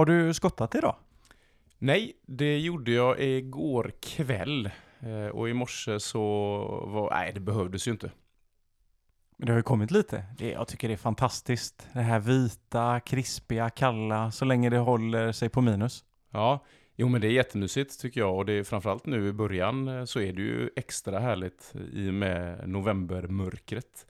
Har du skottat idag? Nej, det gjorde jag igår kväll. Eh, Och i morse så var, nej det behövdes ju inte. Men det har ju kommit lite. Det, jag tycker det är fantastiskt. Det här vita, krispiga, kalla, så länge det håller sig på minus. Ja, jo men det är jättemysigt tycker jag och det är framförallt nu i början eh, så är det ju extra härligt i och med novembermörkret.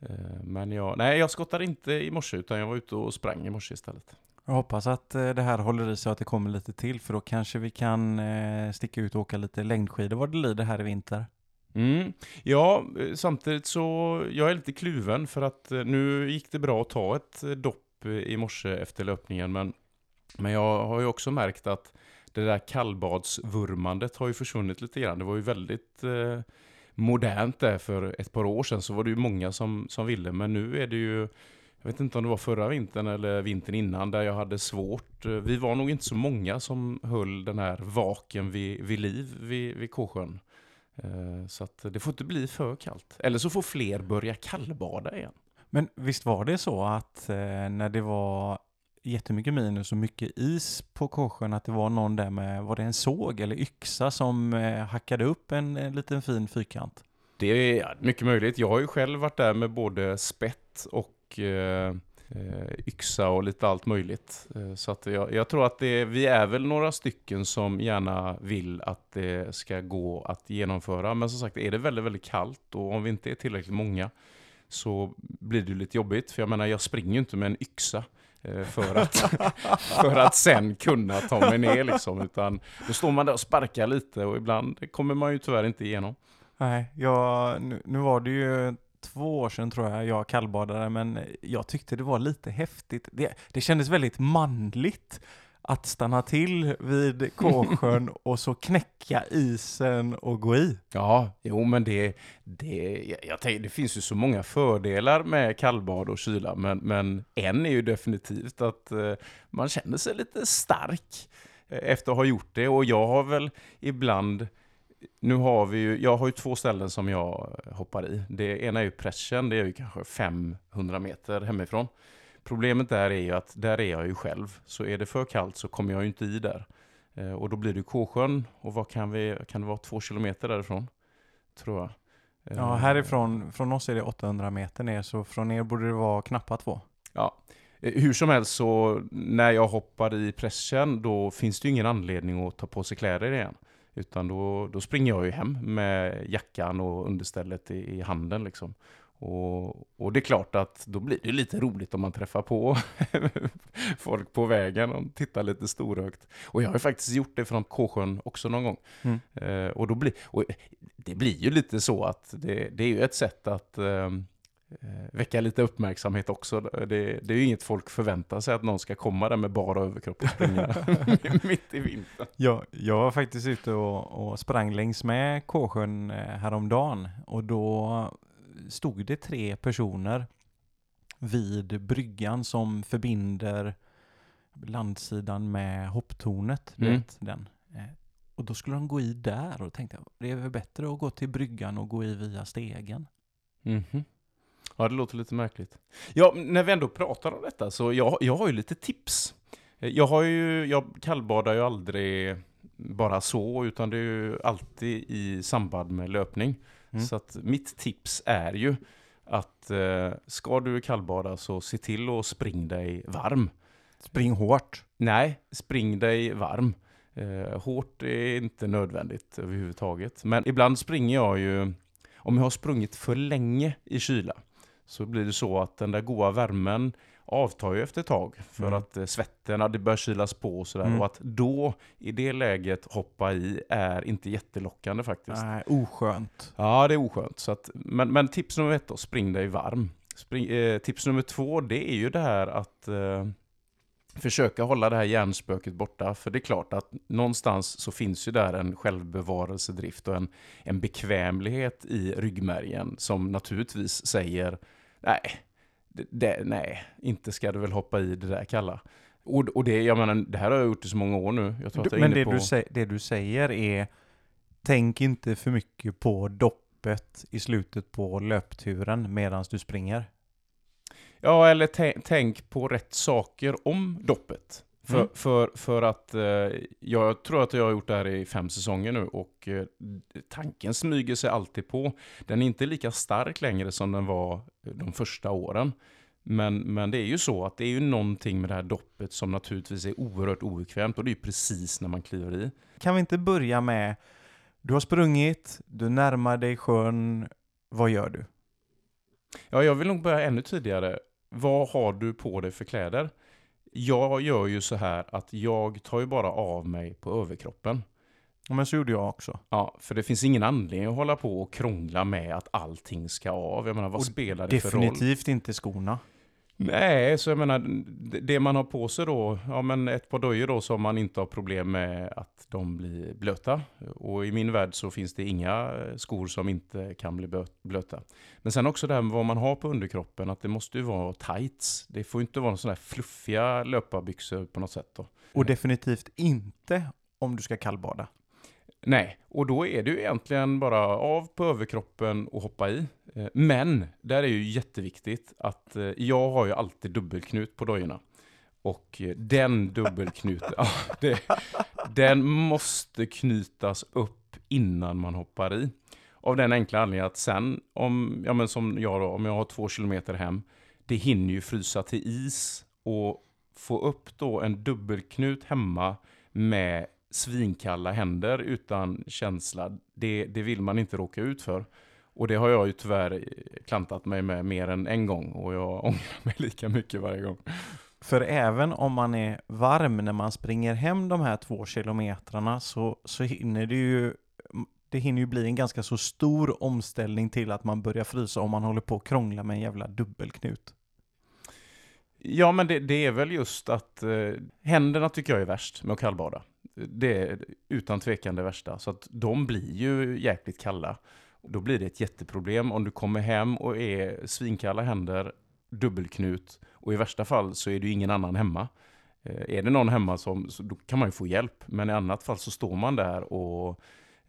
Eh, Men jag, nej jag skottade inte i morse utan jag var ute och sprang i morse istället. Jag hoppas att eh, det här håller i sig och att det kommer lite till, för då kanske vi kan eh, sticka ut och åka lite längdskidor vad det lider här i vinter. Mm. Ja, eh, samtidigt så jag är lite kluven för att nu gick det bra att ta ett dopp i morse efter löpningen men, men jag har ju också märkt att det där kallbadsvurmandet har ju försvunnit lite grann. Det var ju väldigt eh, modernt där för ett par år sedan så var det ju många som, som ville men nu är det ju jag vet inte om det var förra vintern eller vintern innan där jag hade svårt. Vi var nog inte så många som höll den här vaken vid, vid liv vid, vid Kåsjön. Eh, Så det får inte bli för kallt. Eller så får fler börja kallbada igen. Men visst var det så att eh, när det var jättemycket minus och mycket is på Kåsjön att det var någon där med, var det en såg eller yxa som eh, hackade upp en, en liten fin fyrkant? Det är mycket möjligt. Jag har ju själv varit där med både spett och eh, eh, yxa och lite allt möjligt. Eh, så att jag, jag tror att det, vi är väl några stycken som gärna vill att det ska gå att genomföra. Men som sagt, är det väldigt, väldigt kallt och om vi inte är tillräckligt många så blir det lite jobbigt. För jag menar, jag springer ju inte med en yxa eh, för att, för att sen kunna ta mig ner liksom. Utan då står man där och sparkar lite och ibland kommer man ju tyvärr inte igenom. Nej, jag, nu, nu var det ju två år sedan tror jag jag kallbadade, men jag tyckte det var lite häftigt. Det, det kändes väldigt manligt att stanna till vid Kåsjön och så knäcka isen och gå i. Ja, jo men det, det, jag, tänker, det finns ju så många fördelar med kallbad och kyla, men, men en är ju definitivt att eh, man känner sig lite stark eh, efter att ha gjort det. Och jag har väl ibland, nu har vi ju, jag har ju två ställen som jag hoppar i. Det ena är ju pressen, det är ju kanske 500 meter hemifrån. Problemet där är ju att där är jag ju själv, så är det för kallt så kommer jag ju inte i där. Eh, Och då blir det ju Kåsjön, och vad kan vi, kan det vara två kilometer därifrån? Tror jag. Ja, Eh, härifrån, från oss är det 800 meter ner, så från er borde det vara knappa två. Ja. Eh, Hur som helst så när jag hoppar i pressen då finns det ju ingen anledning att ta på sig kläder igen. Utan då, då springer jag ju hem med jackan och understället i, i handen liksom. Och, och det är klart att då blir det lite roligt om man träffar på folk på vägen och tittar lite storögt. Och jag har faktiskt gjort det från Kåsjön också någon gång. Mm. Eh, och då blir, och det blir ju lite så att det, det är ju ett sätt att eh, väcka lite uppmärksamhet också. Det, det är ju inget folk förväntar sig att någon ska komma där med bara överkropp och springa mitt i vintern. Ja, jag var faktiskt ute och, och sprang längs med Kåsjön eh, häromdagen och då stod det tre personer vid bryggan som förbinder landsidan med hopptornet. Mm. vet, den. Eh, Och då skulle de gå i där och tänkte jag, det är väl bättre att gå till bryggan och gå i via stegen. Mhm. Ja, det låter lite märkligt. Ja, när vi ändå pratar om detta så jag, jag har ju lite tips. Eh, Jag har ju, jag kallbadar ju aldrig bara så, utan det är ju alltid i samband med löpning. Mm. Så att mitt tips är ju att eh, ska du kallbada så se till att spring dig varm. Spring hårt. Nej, spring dig varm. Eh, hårt är inte nödvändigt överhuvudtaget. Men ibland springer jag ju, om jag har sprungit för länge i kyla, så blir det så att den där goda värmen avtar ju efter ett tag. För Mm. att eh, svetten, det börjar kylas på och sådär. Mm. Och att då, i det läget, hoppa i är inte jättelockande faktiskt. Nej, oskönt. Ja, det är oskönt. Så att, men, men tips nummer ett då, spring dig varm. Spring, eh, tips nummer två, det är ju det här att eh, försöka hålla det här hjärnspöket borta. För det är klart att någonstans så finns ju där en självbevarelsedrift och en, en bekvämlighet i ryggmärgen som naturligtvis säger nej, det, det, nej, inte ska du väl hoppa i det där kalla. Och, och det, jag menar, det här har jag gjort i så många år nu. Jag tror att jag är Men inne det på... du, sä- det du säger är, tänk inte för mycket på doppet i slutet på löpturen medan du springer. Ja, eller tä- tänk på rätt saker om doppet. För, Mm. för, för att eh, jag tror att jag har gjort det här i fem säsonger nu och eh, tanken smyger sig alltid på. Den är inte lika stark längre som den var de första åren. Men, men det är ju så att det är ju någonting med det här doppet som naturligtvis är oerhört obekvämt och det är ju precis när man kliver i. Kan vi inte börja med, du har sprungit, du närmar dig sjön, vad gör du? Ja, jag vill nog börja ännu tidigare. Vad har du på dig för kläder? Jag gör ju så här att jag tar ju bara av mig på överkroppen. Men så gjorde jag också. Ja, för det finns ingen anledning att hålla på och krångla med att allting ska av. Jag menar, vad Och spelar det för roll? Definitivt inte skorna. Nej, så jag menar, det- man har på sig då, ja men ett par dojor då som man inte har problem med att de blir blöta. Och i min värld så finns det inga eh, skor som inte kan bli blöta. Men sen också det här med vad man har på underkroppen, att det måste ju vara tights. Det får ju inte vara sådana här fluffiga löparbyxor på något sätt då. Och definitivt inte om du ska kallbada. Nej, och då är det ju egentligen bara av på överkroppen och hoppa i. Eh, men, där är ju jätteviktigt att eh, jag har ju alltid dubbelknut på dojorna. Och eh, den dubbelknuten, ja, det, den måste knytas upp innan man hoppar i. Av den enkla anledningen att sen, om, ja men som jag då, om jag har två kilometer hem, det hinner ju frysa till is och få upp då en dubbelknut hemma med svinkalla händer utan känsla, det, det vill man inte råka ut för. Och det har jag ju tyvärr klantat mig med mer än en gång och jag ångrar mig lika mycket varje gång. För även om man är varm när man springer hem de här två kilometrarna så, så hinner det ju det hinner ju bli en ganska så stor omställning till att man börjar frysa om man håller på att krångla med en jävla dubbelknut. Ja, men det, det är väl just att eh, händerna tycker jag är värst med att kallbada. Det är utan tvekan det värsta. Så att de blir ju jäkligt kalla. Då blir det ett jätteproblem om du kommer hem och är svinkalla händer, dubbelknut och i värsta fall så är det ju ingen annan hemma. Eh, är det någon hemma som, så då kan man ju få hjälp. Men i annat fall så står man där och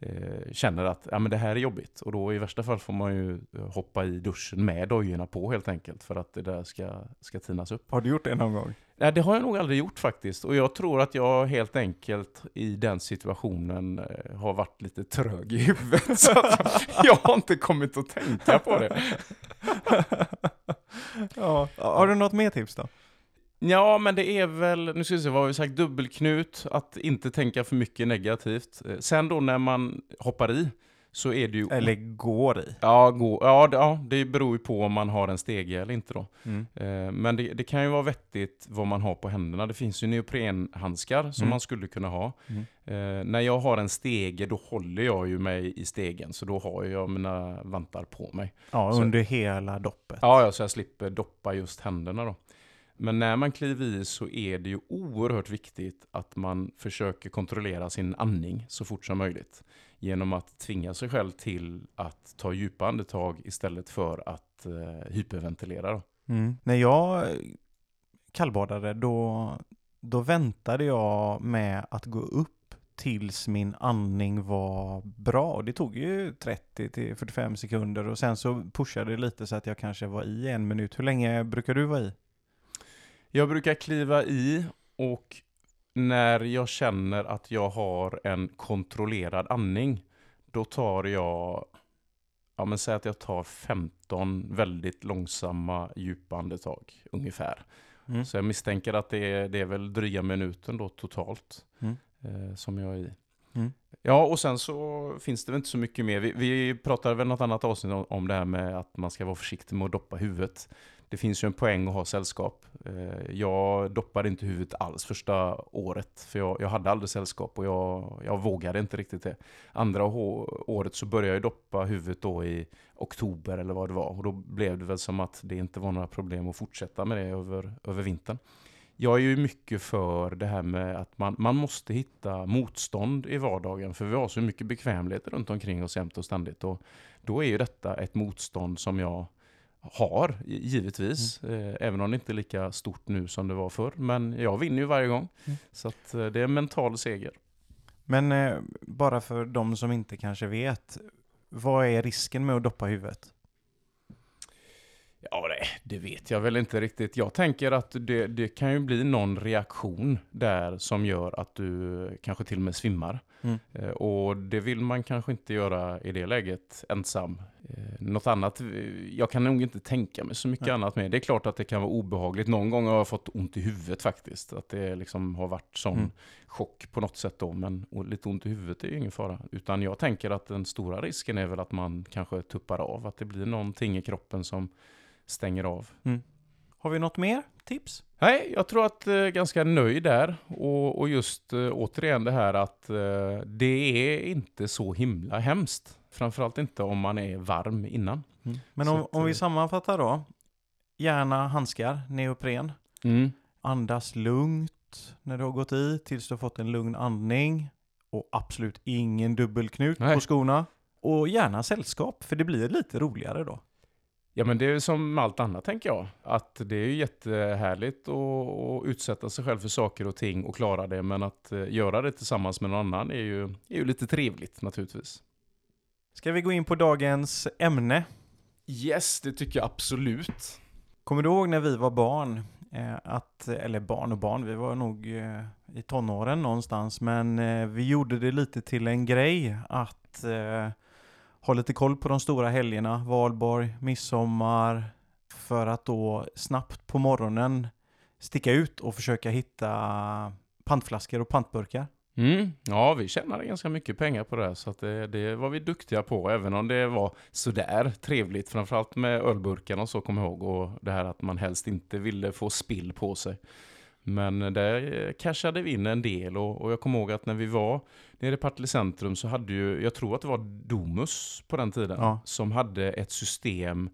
eh, känner att ja, men det här är jobbigt. Och då i värsta fall får man ju eh, hoppa i duschen med dojorna på helt enkelt för att det där ska, ska tinas upp. Har du gjort det någon gång? Nej, det har jag nog aldrig gjort faktiskt. Och jag tror att jag helt enkelt i den situationen eh, har varit lite trög i huvudet. så jag har inte kommit att tänka på det. ja. Har du något mer tips då? Ja, men det är väl, nu ska vi se, vad har vi sagt, dubbelknut, att inte tänka för mycket negativt. Eh, Sen då när man hoppar i, så är det ju... Eller går i? Ja, gå, ja, det, ja, det beror ju på om man har en stege eller inte då. Mm. Eh, Men det, det kan ju vara vettigt vad man har på händerna. Det finns ju neoprenhandskar som Mm. man skulle kunna ha. Mm. Eh, när jag har en stege, då håller jag ju mig i stegen. Så då har jag mina vantar på mig. Ja, Så- under hela doppet. Ja, ja, så jag slipper doppa just händerna då. Men när man kliver i så är det ju oerhört viktigt att man försöker kontrollera sin andning så fort som möjligt. Genom att tvinga sig själv till att ta djupa andetag istället för att eh, hyperventilera. Då. Mm. När jag kallbadade då, då väntade jag med att gå upp tills min andning var bra. Det tog ju 30 till 45 sekunder och sen så pushade det lite så att jag kanske var i en minut. Hur länge brukar du vara i? Jag brukar kliva i och när jag känner att jag har en kontrollerad andning, då tar jag, ja men säg att jag tar 15 väldigt långsamma djupa andetag ungefär. Mm. Så jag misstänker att det är, det är väl dryga minuten då totalt Mm. eh, som jag är i. Mm. Ja, och sen så finns det väl inte så mycket mer. Vi, vi pratade väl något annat avsnitt om, om det här med att man ska vara försiktig med att doppa huvudet. Det finns ju en poäng att ha sällskap. Eh, jag doppade inte huvudet alls första året, för jag, jag hade aldrig sällskap och jag, jag vågade inte riktigt det. Andra året så började jag doppa huvudet då i oktober eller vad det var och då blev det väl som att det inte var några problem att fortsätta med det över, över vintern. Jag är ju mycket för det här med att man, man måste hitta motstånd i vardagen för vi har så mycket bekvämlighet runt omkring oss jämt och ständigt och då är ju detta ett motstånd som jag har, gi- givetvis. Eh, även om det inte är lika stort nu som det var förr. Men jag vinner ju varje gång. Mm. Så att, eh, det är en mental seger. Men eh, bara för de som inte kanske vet, vad är risken med att doppa huvudet? Ja, det, det vet jag väl inte riktigt. Jag tänker att det, det kan ju bli någon reaktion där som gör att du kanske till och med svimmar. Mm. Eh, Och det vill man kanske inte göra i det läget ensam. Eh, Något annat, eh, jag kan nog inte tänka mig så mycket Nej. annat med. Det är klart att det kan vara obehagligt. Någon gång har jag fått ont i huvudet faktiskt. Att det liksom har varit sån Mm. chock på något sätt då. Men lite ont i huvudet är ju ingen fara. Utan jag tänker att den stora risken är väl att man kanske tuppar av. Att det blir någonting i kroppen som stänger av. Har vi något mer tips? Nej, jag tror att är ganska nöjd där. Och, och just eh, återigen det här att eh, det är inte så himla hemskt. Framförallt inte om man är varm innan. Men Så om, att, om vi eh, sammanfattar då. Gärna handskar, neopren. Andas lugnt när du har gått i tills du har fått en lugn andning. Och absolut ingen dubbelknut Nej. på skorna. Och gärna sällskap, för det blir lite roligare då. Ja men det är som allt annat tänker jag. Att det är ju jättehärligt att, utsätta sig själv för saker och ting och klara det. Men att eh, göra det tillsammans med någon annan är ju, är ju lite trevligt naturligtvis. Ska vi gå in på dagens ämne? Yes, det tycker jag absolut. Kommer du ihåg när vi var barn? Eh, att, eller barn och barn, vi var nog eh, i tonåren någonstans. Men vi gjorde det lite till en grej att ha lite koll på de stora helgerna. Valborg, midsommar. För att då snabbt på morgonen sticka ut och försöka hitta pantflaskor och pantburkar. Mm. Ja, vi tjänade ganska mycket pengar på det, här, så att det, det var vi duktiga på, även om det var sådär trevligt, framförallt med ölburkarna och så, kommer jag ihåg, och det här att man helst inte ville få spill på sig. Men där eh, cashade vi in en del och, och jag kommer ihåg att när vi var nere i Partille centrum så hade ju, jag tror att det var Domus på den tiden, Ja. som hade ett system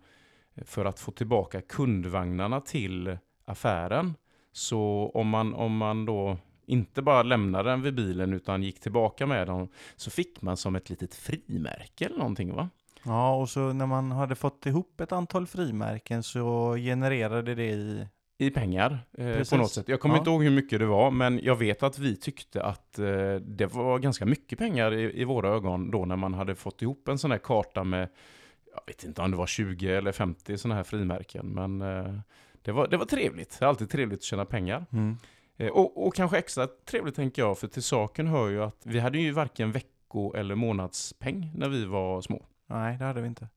för att få tillbaka kundvagnarna till affären. Så om man, om man då inte bara lämnade den vid bilen utan gick tillbaka med dem så fick man som ett litet frimärke eller någonting va? Ja, och så när man hade fått ihop ett antal frimärken så genererade det i... I pengar eh, på något sätt. Jag kommer Ja. inte ihåg hur mycket det var men jag vet att vi tyckte att eh, det var ganska mycket pengar i, i våra ögon då när man hade fått ihop en sån här karta med jag vet inte om det var 20 eller 50 sådana här frimärken men eh, det, var, det var trevligt. Det är alltid trevligt att tjäna pengar. Mm. Eh, Och, och kanske extra trevligt tänker jag, för till saken hör ju att vi hade ju varken vecko eller månadspeng när vi var små. Nej, det hade vi inte.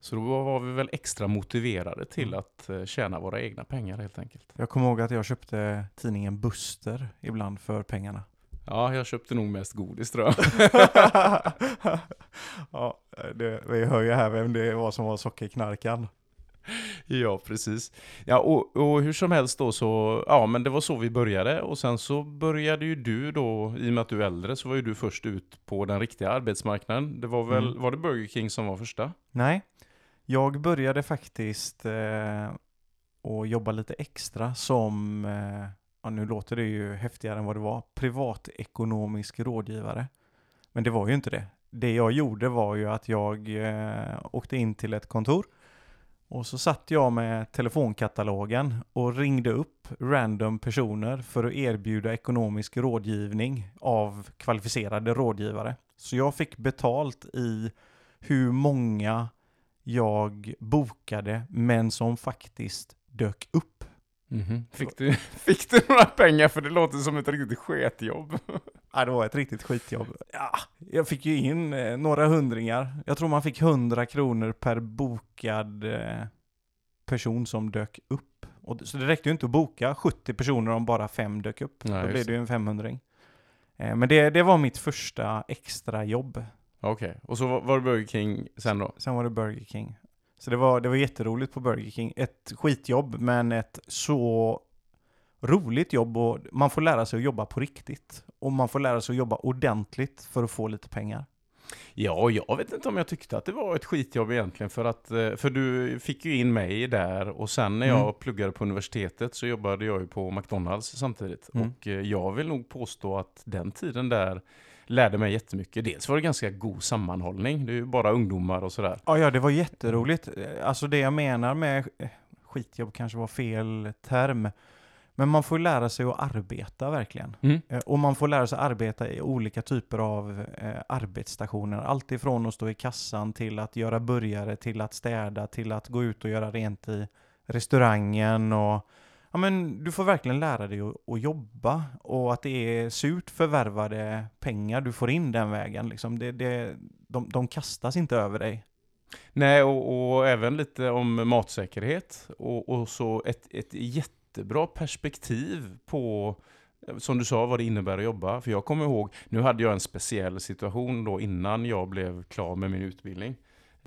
Så då var vi väl extra motiverade till Mm. att eh, tjäna våra egna pengar helt enkelt. Jag kommer ihåg att jag köpte tidningen Buster ibland för pengarna. Ja, jag köpte nog mest godis tror jag. ja, det, vi hör ju här vem det var som var sockerknarkan. ja, precis. Ja, och, och hur som helst då så, ja men det var så vi började och sen så började ju du då, i och med att du är äldre, så var ju du först ut på den riktiga arbetsmarknaden. Det var väl, Mm. var det Burger King som var första? Nej, jag började faktiskt eh, att jobba lite extra som, eh, ja, nu låter det ju häftigare än vad det var, privatekonomisk rådgivare. Men det var ju inte det. Det jag gjorde var ju att jag eh, åkte in till ett kontor och så satt jag med telefonkatalogen och ringde upp random personer för att erbjuda ekonomisk rådgivning av kvalificerade rådgivare. Så jag fick betalt i hur många jag bokade men som faktiskt dök upp. Mhm. Fick, du, fick du några pengar? För det låter som ett riktigt sketjobb. Ja, det var ett riktigt skitjobb. Ja, jag fick ju in eh, några hundringar. Jag tror man fick 100 kronor per bokad eh, person som dök upp. Och, så det räckte ju inte att boka 70 personer om bara fem dök upp. Nej, Då blev det ju en 500 eh, Men det, det var mitt första extra Okej, och så var var det Burger King sen då? Sen var det Burger King. Så det var, det var jätteroligt på Burger King. Ett skitjobb, men ett så roligt jobb och man får lära sig att jobba på riktigt. Och man får lära sig att jobba ordentligt för att få lite pengar. Ja, jag vet inte om jag tyckte att det var ett skitjobb egentligen för att, eh, för du fick ju in mig där och sen när jag Mm. pluggade på universitetet så jobbade jag ju på McDonalds samtidigt. Mm. Och eh, jag vill nog påstå att den tiden där lärde mig jättemycket. Dels var det ganska god sammanhållning, det är ju bara ungdomar och sådär. Ja, ja, det var jätteroligt. Alltså det jag menar med skitjobb kanske var fel term. Men man får lära sig att arbeta verkligen. Mm. Eh, Och man får lära sig arbeta i olika typer av eh, arbetsstationer. Allt ifrån att stå i kassan till att göra burgare, till att städa, till att gå ut och göra rent i restaurangen. Och, ja, men du får verkligen lära dig att, att jobba och att det är surt förvärvade pengar du får in den vägen. Liksom. Det, det, de, de kastas inte över dig. Nej, och, och även lite om matsäkerhet och, och så ett, ett jättebra perspektiv på som du sa, vad det innebär att jobba. För jag kommer ihåg, nu hade jag en speciell situation då innan jag blev klar med min utbildning.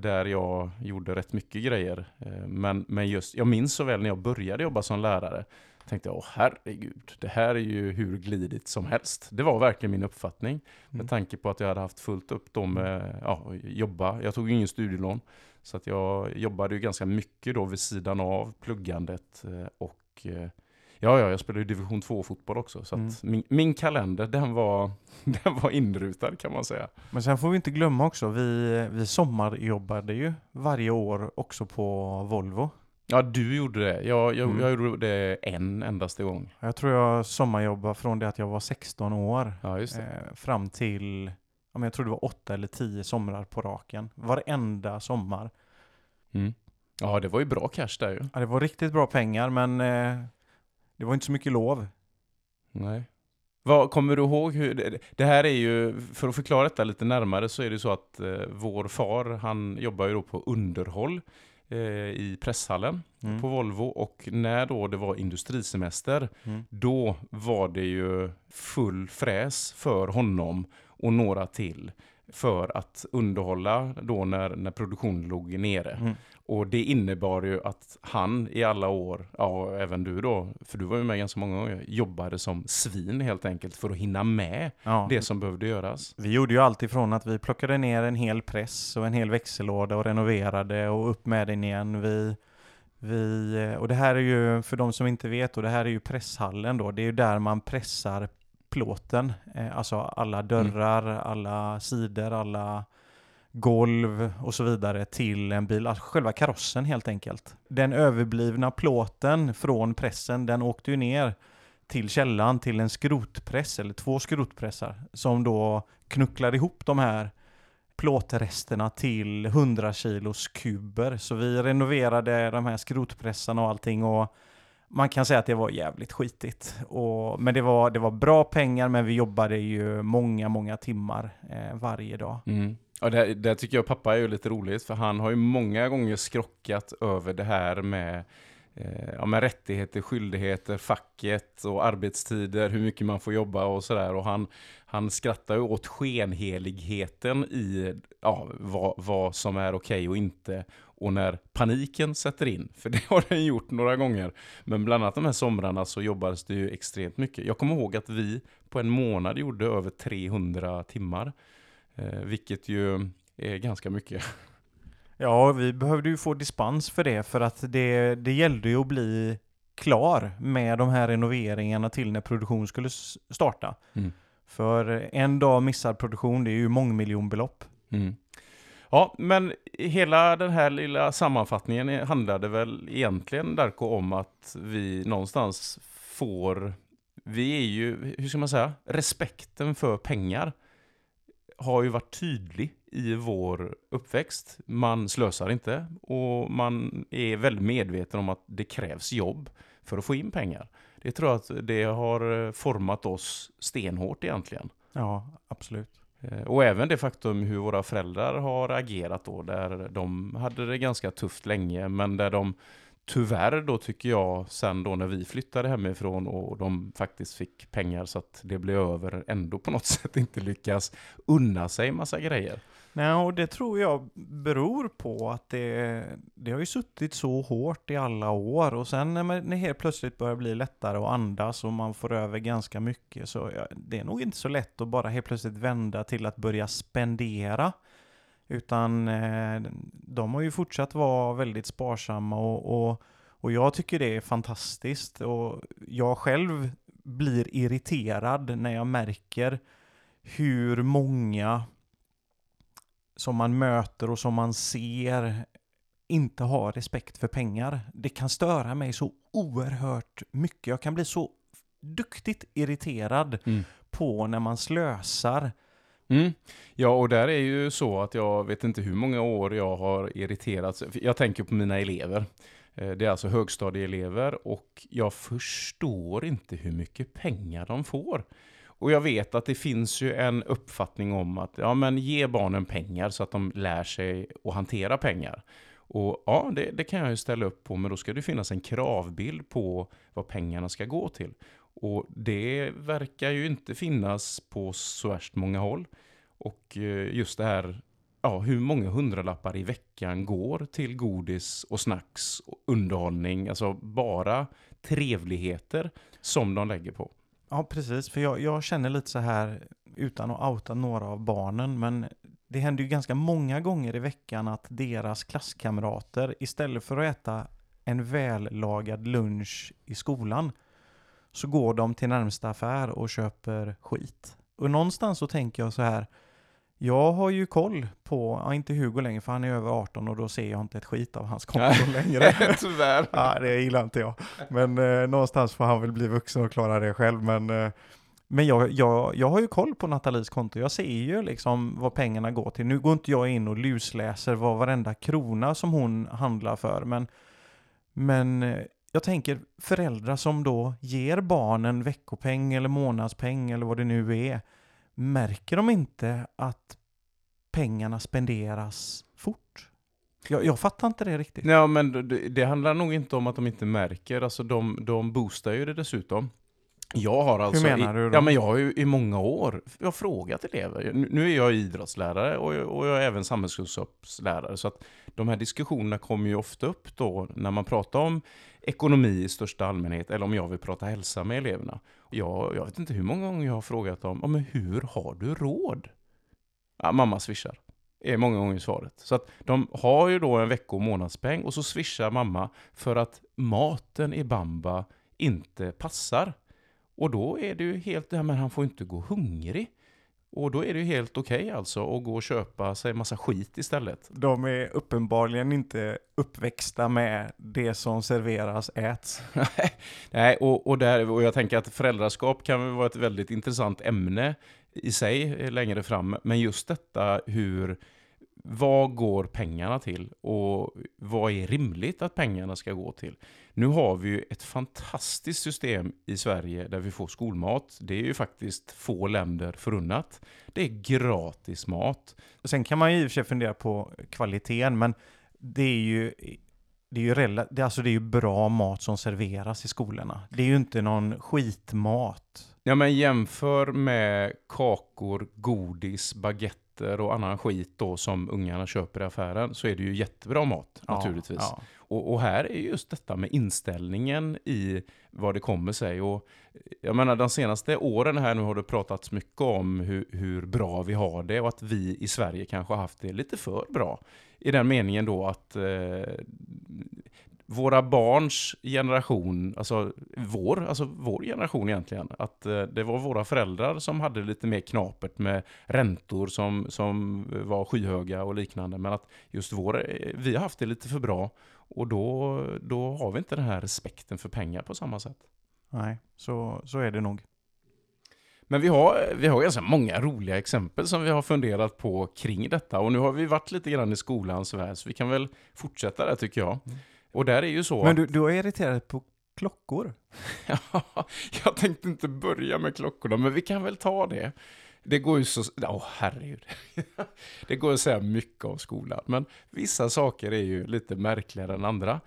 Där jag gjorde rätt mycket grejer. Eh, Men, men just, jag minns så väl när jag började jobba som lärare. Tänkte jag, åh herregud, det här är ju hur glidigt som helst. Det var verkligen min uppfattning. Med Mm. tanke på att jag hade haft fullt upp då med ja, jobba. Jag tog ju ingen studielån. Så att jag jobbade ju ganska mycket då vid sidan av pluggandet. eh, Och eh, ja, ja jag spelade ju division 2-fotboll också. Så att Mm. min, min kalender, den var, den var inrutad kan man säga. Men sen får vi inte glömma också, vi, vi sommarjobbade ju varje år också på Volvo. Ja, du gjorde det. Jag, jag, Mm. jag gjorde det en endaste gång. Jag tror jag sommarjobbade från det att jag var 16 år Ja, eh, fram till, ja, men jag tror det var åtta eller tio somrar på raken. Varenda sommar. Mm. Ja, det var ju bra cash där ju. Ja, det var riktigt bra pengar men eh, det var inte så mycket lov. Nej. Vad, kommer du ihåg hur, det, det här är ju, för att förklara detta lite närmare så är det så att eh, vår far, han jobbar ju då på underhåll eh, i presshallen Mm. på Volvo och när då det var industrisemester, Mm. då var det ju full fräs för honom och några till för att underhålla då när, när produktionen låg nere. Mm. Och det innebar ju att han i alla år, ja även du då, för du var ju med ganska många gånger, jobbade som svin helt enkelt för att hinna med Ja. det som behövde göras. Vi gjorde ju allt ifrån att vi plockade ner en hel press och en hel växellåda och renoverade och upp med den igen. Vi, vi, och det här är ju, för de som inte vet, och det här är ju presshallen då, det är ju där man pressar plåten. Eh, alltså alla dörrar, alla sidor, alla golv och så vidare till en bil, alltså själva karossen helt enkelt. Den överblivna plåten från pressen, den åkte ju ner till källan till en skrotpress, eller två skrotpressar, som då knucklar ihop de här plåtresterna till 100 kilos kuber. Så vi renoverade de här skrotpressarna och allting och man kan säga att det var jävligt skitigt. Och, men det var, det var bra pengar, men vi jobbade ju många, många timmar eh, varje dag. Mm. Och det, det tycker jag pappa är ju lite roligt, för han har ju många gånger skrockat över det här med, eh, ja, med rättigheter, skyldigheter, facket och arbetstider, hur mycket man får jobba och sådär. Och han, han skrattar ju åt skenheligheten i ja, vad, vad som är okej och inte. Och när paniken sätter in, för det har den gjort några gånger. Men bland annat de här somrarna så jobbades det ju extremt mycket. Jag kommer ihåg att vi på en månad gjorde över 300 timmar. Eh, vilket ju är ganska mycket. Ja, vi behövde ju få dispens för det, för att det, det gällde ju att bli klar med de här renoveringarna till när produktion skulle starta. Mm. För en dag missad produktion, det är ju mångmiljonbelopp. Mm. Ja, men hela den här lilla sammanfattningen handlade väl egentligen, Darko, om att vi någonstans får... Vi är ju, hur ska man säga, respekten för pengar har ju varit tydlig i vår uppväxt. Man slösar inte och man är väldigt medveten om att det krävs jobb för att få in pengar. Det tror jag att det har format oss stenhårt egentligen. Ja, absolut. Eh, och även det faktum hur våra föräldrar har agerat då, där de hade det ganska tufft länge, men där de tyvärr då tycker jag, sen då när vi flyttade hemifrån och de faktiskt fick pengar så att det blev över, ändå på något sätt inte lyckas unna sig massa grejer. Nej, och det tror jag beror på att det, det har ju suttit så hårt i alla år och sen när man- när det helt plötsligt börjar bli lättare att andas och man får över ganska mycket så ja, det är nog inte så lätt att bara helt plötsligt vända till att börja spendera. Utan eh, de har ju fortsatt vara väldigt sparsamma och, och, och jag tycker det är fantastiskt och jag själv blir irriterad när jag märker hur många som man möter och som man ser inte har respekt för pengar. Det kan störa mig så oerhört mycket. Jag kan bli så duktigt irriterad Mm. på när man slösar. Mm. Ja, och där är ju så att jag vet inte hur många år jag har irriterats. Jag tänker på mina elever. Eh, Det är alltså högstadieelever och jag förstår inte hur mycket pengar de får. Och jag vet att det finns ju en uppfattning om att ja, men ge barnen pengar så att de lär sig att hantera pengar. Och ja, det, det kan jag ju ställa upp på, men då ska det finnas en kravbild på vad pengarna ska gå till. Och det verkar ju inte finnas på så värst många håll. Och eh, just det här, ja, hur många hundralappar i veckan går till godis och snacks och underhållning, alltså bara trevligheter som de lägger på. Ja, precis. För jag, jag känner lite så här, utan att outa några av barnen, men det händer ju ganska många gånger i veckan att deras klasskamrater, istället för att äta en vällagad lunch i skolan, så går de till närmsta affär och köper skit. Och någonstans så tänker jag så här, jag har ju koll på, ja, inte Hugo längre för han är över 18 och då ser jag inte ett skit av hans konto längre. Tyvärr. Ja, det gillar inte jag. Men eh, någonstans får han väl bli vuxen och klara det själv. Men, eh, men jag, jag, jag har ju koll på Nathalies konto. Jag ser ju liksom vad pengarna går till. Nu går inte jag in och lusläser vad varenda krona som hon handlar för. Men, men eh, jag tänker föräldrar som då ger barnen veckopeng eller månadspeng eller vad det nu är. Märker de inte att pengarna spenderas fort? Jag, jag fattar inte det riktigt. Ja, men det, det handlar nog inte om att de inte märker. Alltså de, de boostar ju det dessutom. Jag har alltså... menar i, du då? Ja, men jag har ju i många år jag har frågat elever. Nu nu är jag idrottslärare och jag, och jag är även samhällskunskapslärare. Så att de här diskussionerna kommer ju ofta upp då när man pratar om ekonomi i största allmänhet eller om jag vill prata hälsa med eleverna. Jag, jag vet inte hur många gånger jag har frågat dem, ja, men hur har du råd? Ja, mamma swishar är många gånger svaret. Så att de har ju då en vecko och månadspeng och så swishar mamma för att maten i Bamba inte passar. Och då är det ju helt med att han får inte gå hungrig. Och då är det ju helt okej alltså att gå och köpa sig massa skit istället. De är uppenbarligen inte uppväxta med det som serveras äts. Nej, och, och, där, och jag tänker att föräldraskap kan vara ett väldigt intressant ämne i sig längre fram. Men just detta hur, vad går pengarna till och vad är rimligt att pengarna ska gå till? Nu har vi ju ett fantastiskt system i Sverige där vi får skolmat. Det är ju faktiskt få länder förunnat. Det är gratis mat. Sen kan man ju i och för sig fundera på kvaliteten, men det är ju, det är ju, rela, det, alltså det är ju bra mat som serveras i skolorna. Det är ju inte någon skitmat. Ja, men jämför med kakor, godis, baguetter och annan skit då som ungarna köper i affären så är det ju jättebra mat Ja, naturligtvis. Ja. Och, och här är just detta med inställningen i vad det kommer sig. Och jag menar, de senaste åren här nu har det pratats mycket om hur, hur bra vi har det och att vi i Sverige kanske har haft det lite för bra. I den meningen då att eh, våra barns generation, alltså vår, alltså vår generation egentligen, att eh, det var våra föräldrar som hade lite mer knapert med räntor som, som var skyhöga och liknande. Men att just vår, eh, vi har haft det lite för bra och då, då har vi inte den här respekten för pengar på samma sätt. Nej, så, så är det nog. Men vi har, vi har ganska många roliga exempel som vi har funderat på kring detta. Och nu har vi varit lite grann i skolans värld, så vi kan väl fortsätta där tycker jag. Och där är ju så Men du, du är irriterad på klockor? Ja, jag tänkte inte börja med klockorna, men vi kan väl ta det. Det går ju så... Åh, herregud. Det går att säga mycket om skolan, men vissa saker är ju lite märkligare än andra.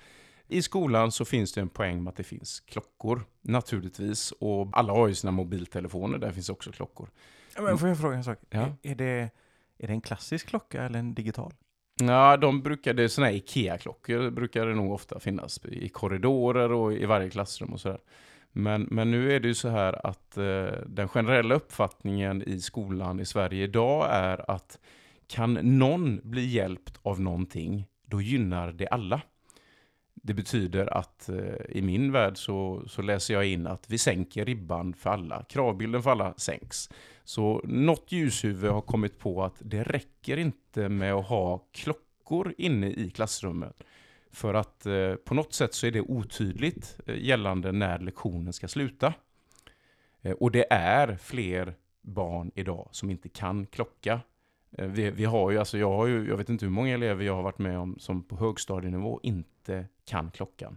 I skolan så finns det en poäng med att det finns klockor, naturligtvis. Och alla har ju sina mobiltelefoner, där finns också klockor. Men får jag fråga en sak? Ja. Är, är, det, är det en klassisk klocka eller en digital? Ja, de brukade, såna här IKEA-klockor brukar det nog ofta finnas i korridorer och i varje klassrum och sådär. Men, men nu är det ju så här att eh, den generella uppfattningen i skolan i Sverige idag är att kan någon bli hjälpt av någonting, då gynnar det alla. Det betyder att eh, i min värld så, så läser jag in att vi sänker ribban för alla. Kravbilden för alla sänks. Så något ljushuvud har kommit på att det räcker inte med att ha klockor inne i klassrummet. För att eh, på något sätt så är det otydligt eh, gällande när lektionen ska sluta. Eh, och det är fler barn idag som inte kan klocka. Eh, vi, vi, har ju, alltså jag har ju, jag vet inte hur många elever jag har varit med om som på högstadienivå inte kan klockan.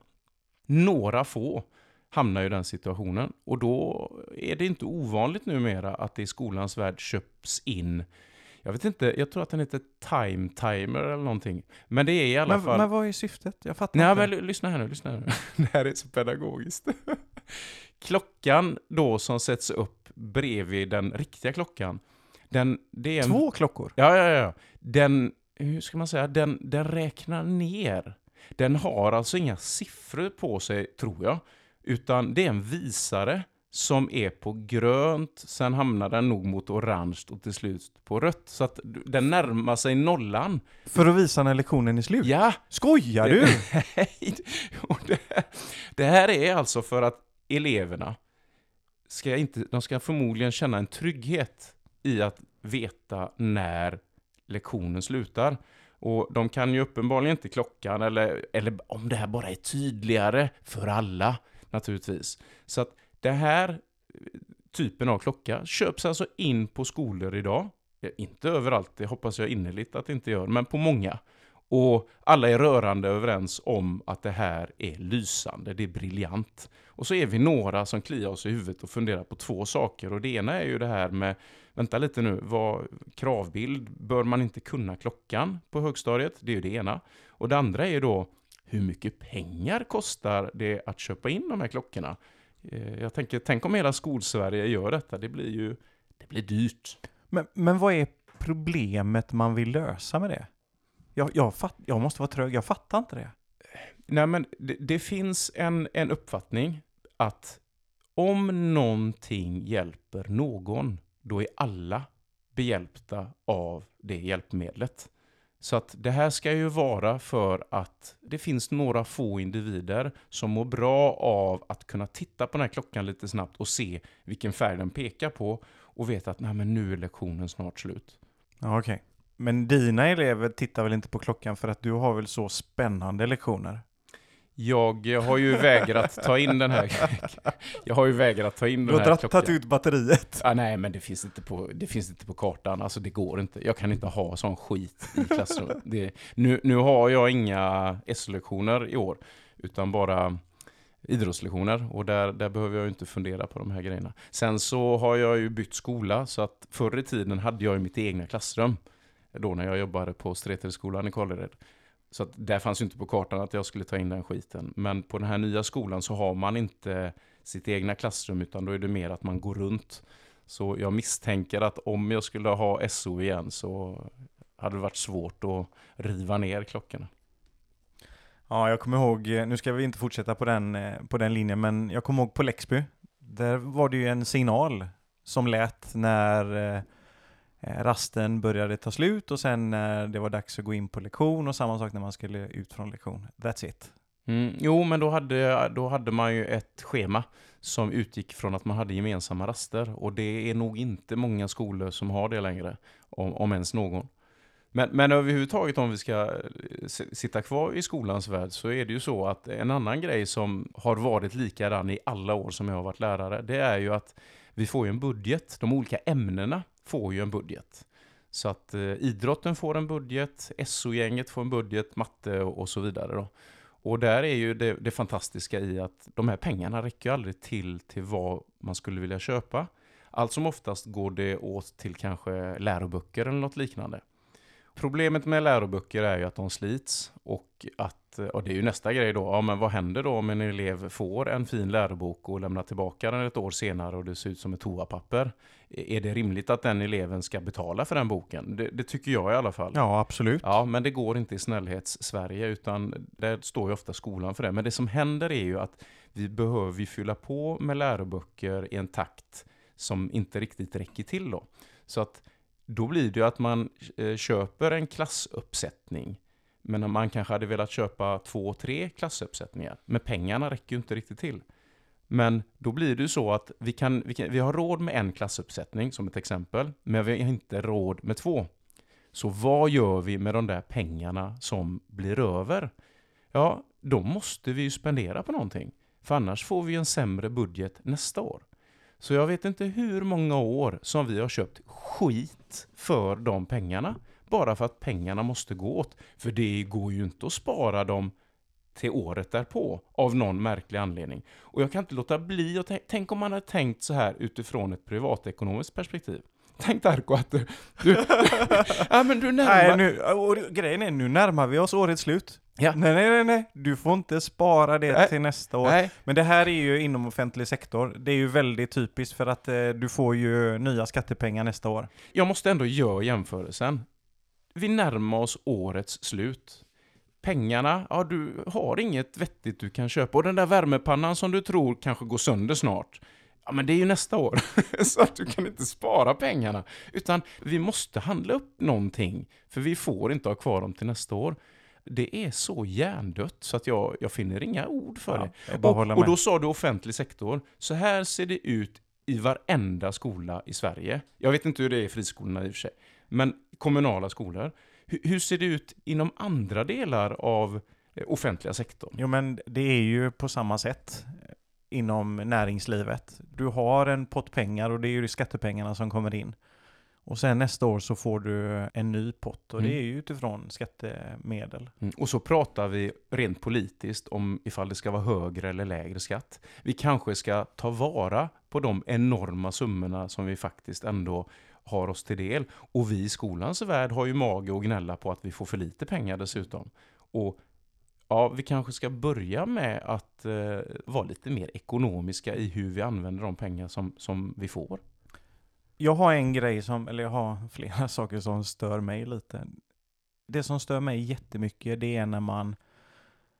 Några få hamnar i den situationen och då är det inte ovanligt numera att det i skolans värld köps in jag vet inte, jag tror att den heter Time Timer eller någonting. Men det är i alla men, fall... Men vad är syftet? Jag fattar Nej, inte. men lyssna här nu, lyssna här nu. Det här är så pedagogiskt. Klockan då som sätts upp bredvid den riktiga klockan, den, det är en... Två klockor? Ja, ja, ja. Den, hur ska man säga, den, den räknar ner. Den har alltså inga siffror på sig, tror jag. Utan det är en visare som är på grönt, sen hamnar den nog mot orange och till slut på rött. Så att den närmar sig nollan. För att visa när lektionen är slut? Ja! Skojar du? Nej! det, här, det här är alltså för att eleverna ska inte, de ska förmodligen känna en trygghet i att veta när lektionen slutar. Och de kan ju uppenbarligen inte klockan, eller, eller om det här bara är tydligare för alla, naturligtvis. Så att det här typen av klocka köps alltså in på skolor idag. Inte överallt, det hoppas jag innerligt att det inte gör, men på många. Och alla är rörande överens om att det här är lysande, det är briljant. Och så är vi några som kliar oss i huvudet och funderar på två saker. Och det ena är ju det här med, vänta lite nu, vad, kravbild, bör man inte kunna klockan på högstadiet? Det är ju det ena. Och det andra är ju då, hur mycket pengar kostar det att köpa in de här klockorna? Eh, jag tänker, tänk om hela skolsverige gör detta, det blir ju det blir dyrt. Men, men vad är problemet man vill lösa med det? Jag, jag, fatt, jag måste vara trög, jag fattar inte det. Nej, men det, det, finns en, en uppfattning att om någonting hjälper någon, då är alla behjälpta av det hjälpmedlet. Så att det här ska ju vara för att det finns några få individer som mår bra av att kunna titta på den här klockan lite snabbt och se vilken färg den pekar på och veta att Nej, men nu är lektionen snart slut. Ja, Okej. Okay. Men dina elever tittar väl inte på klockan för att du har väl så spännande lektioner? Jag har ju vägrat ta in den här. Jag har ju vägrat ta in den här klockan. Du har tagit ut batteriet. Ah, nej, men det finns, inte på, det finns inte på kartan. Alltså det går inte. Jag kan inte ha sån skit i klassrummet. Det, nu, nu har jag inga S-lektioner i år, utan bara idrottslektioner. Och där, där behöver jag inte fundera på de här grejerna. Sen så har jag ju bytt skola, så att förr i tiden hade jag ju mitt egna klassrum. Då när jag jobbade på Streterskolan i Kållered. Så att där fanns ju inte på kartan att jag skulle ta in den skiten. Men på den här nya skolan så har man inte sitt egna klassrum utan då är det mer att man går runt. Så jag misstänker att om jag skulle ha SO igen så hade det varit svårt att riva ner klockorna. Ja, jag kommer ihåg, eh, nu ska vi inte fortsätta på den, eh, på den linjen, men jag kommer ihåg på Lexby. Där var det ju en signal som lät när Eh, Eh, rasten började ta slut och sen när det var dags att gå in på lektion och samma sak när man skulle ut från lektion. That's it. Mm, jo, men då hade, då hade man ju ett schema som utgick från att man hade gemensamma raster och det är nog inte många skolor som har det längre, om, om ens någon. Men, men överhuvudtaget om vi ska eh, sitta kvar i skolans värld så är det ju så att en annan grej som har varit likadan i alla år som jag har varit lärare, det är ju att vi får ju en budget. De olika ämnena får ju en budget. Så att eh, idrotten får en budget, SO-gänget får en budget, matte och, och så vidare. Då. Och där är ju det, det, fantastiska i att de här pengarna räcker ju aldrig till till vad man skulle vilja köpa. Allt som oftast går det åt till kanske läroböcker eller något liknande. Problemet med läroböcker är ju att de slits och att, och det är ju nästa grej då, ja men vad händer då om en elev får en fin lärobok och lämnar tillbaka den ett år senare och det ser ut som ett toapapper? Är det rimligt att den eleven ska betala för den boken? Det, det tycker jag i alla fall. Ja, absolut. Ja, men det går inte i snällhets-Sverige utan där står ju ofta skolan för det. Men det som händer är ju att vi behöver fylla på med läroböcker i en takt som inte riktigt räcker till då. Så att då blir det ju att man eh, köper en klassuppsättning. Men man kanske hade velat köpa två, tre klassuppsättningar. Men pengarna räcker ju inte riktigt till. Men då blir det ju så att vi, kan, vi, kan, vi har råd med en klassuppsättning som ett exempel. Men vi har inte råd med två. Så vad gör vi med de där pengarna som blir över? Ja, då måste vi ju spendera på någonting. För annars får vi en sämre budget nästa år. Så jag vet inte hur många år som vi har köpt skit för de pengarna. Bara för att pengarna måste gå åt. För det går ju inte att spara dem till året därpå av någon märklig anledning. Och jag kan inte låta bli att tänk om man hade tänkt så här utifrån ett privatekonomiskt perspektiv. Tänk Darko att du... du ja, men du närmar... Nej, nu, och grejen är, nu närmar vi oss årets slut. Ja. Nej, nej, nej, nej, du får inte spara det Nej. till nästa år. Nej, Men det här är ju inom offentlig sektor. Det är ju väldigt typiskt för att eh, du får ju nya skattepengar nästa år. jag måste ändå göra jämförelsen. Vi närmar oss årets slut. Pengarna, ja du har inget vettigt du kan köpa. Och den där värmepannan som du tror kanske går sönder snart, ja men det är ju nästa år. Så att du kan inte spara pengarna. Utan vi måste handla upp någonting, för vi får inte ha kvar dem till nästa år. Det är så hjärndött så att jag, jag finner inga ord för Ja, det. Och, och då sa du offentlig sektor. Så här ser det ut i varenda skola i Sverige. Jag vet inte hur det är i friskolorna i och för sig. Men kommunala skolor. Hur, hur ser det ut inom andra delar av eh, offentliga sektorn? Jo men det är ju på samma sätt inom näringslivet. Du har en pott pengar och det är ju skattepengarna som kommer in. Och sen nästa år så får du en ny pott och Mm. det är ju utifrån skattemedel. Mm. Och så pratar vi rent politiskt om ifall det ska vara högre eller lägre skatt. Vi kanske ska ta vara på de enorma summorna som vi faktiskt ändå har oss till del. Och vi i skolans värld har ju mage att gnälla på att vi får för lite pengar dessutom. Och ja, vi kanske ska börja med att eh, vara lite mer ekonomiska i hur vi använder de pengar som, som vi får. Jag har en grej som, eller jag har flera saker som stör mig lite. Det som stör mig jättemycket det är när man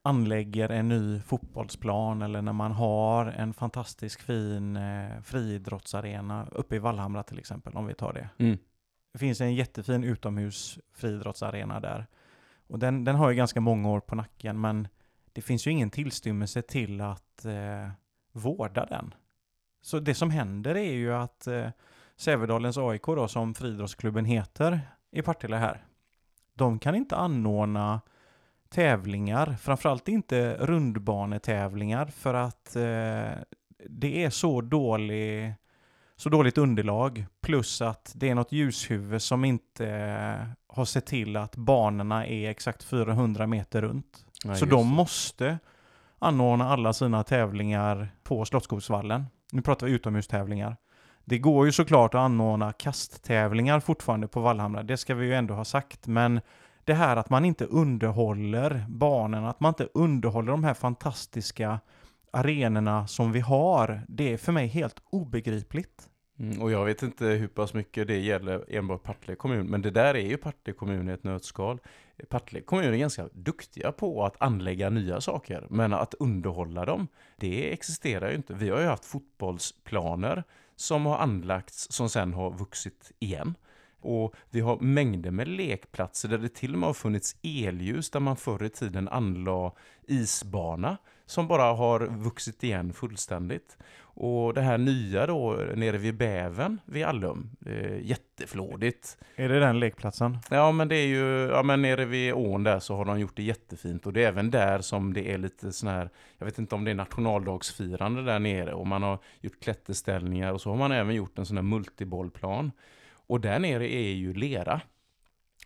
anlägger en ny fotbollsplan eller när man har en fantastisk fin eh, friidrottsarena uppe i Vallhamra till exempel, om vi tar det. Mm. Det finns en jättefin utomhus friidrottsarena där. Och den, den har ju ganska många år på nacken, men det finns ju ingen tillstymmelse till att eh, vårda den. Så det som händer är ju att eh, Sävedalens AIK då, som friidrottsklubben heter i Partille här, de kan inte anordna tävlingar, framförallt inte rundbanetävlingar för att eh, det är så dålig så dåligt underlag plus att det är något ljushuvud som inte eh, har sett till att banorna är exakt 400 meter runt. Ja, så de det. måste anordna alla sina tävlingar på Slottsskogsvallen. Nu pratar vi utomhustävlingar. Det går ju såklart att anordna kasttävlingar fortfarande på Vallhamra, det ska vi ju ändå ha sagt, men det här att man inte underhåller banorna, att man inte underhåller de här fantastiska arenorna som vi har, det är för mig helt obegripligt. Mm, och jag vet inte hur pass mycket det gäller enbart Partille kommun, men det där är ju Partille kommun i ett nötskal. Partille kommun är ganska duktiga på att anlägga nya saker, men att underhålla dem, det existerar ju inte. Vi har ju haft fotbollsplaner som har anlagts som sen har vuxit igen. Och vi har mängder med lekplatser där det till och med har funnits elljus där man förr i tiden anlade isbana som bara har vuxit igen fullständigt. Och det här nya då nere vid Bäven vid Allum, eh, jätteflådigt. Är det den lekplatsen? Ja men det är ju, ja men nere vid ån där så har de gjort det jättefint och det är även där som det är lite sån här, jag vet inte om det är nationaldagsfirande där nere och man har gjort klätterställningar och så har man även gjort en sån här multibollplan. Och där nere är ju lera.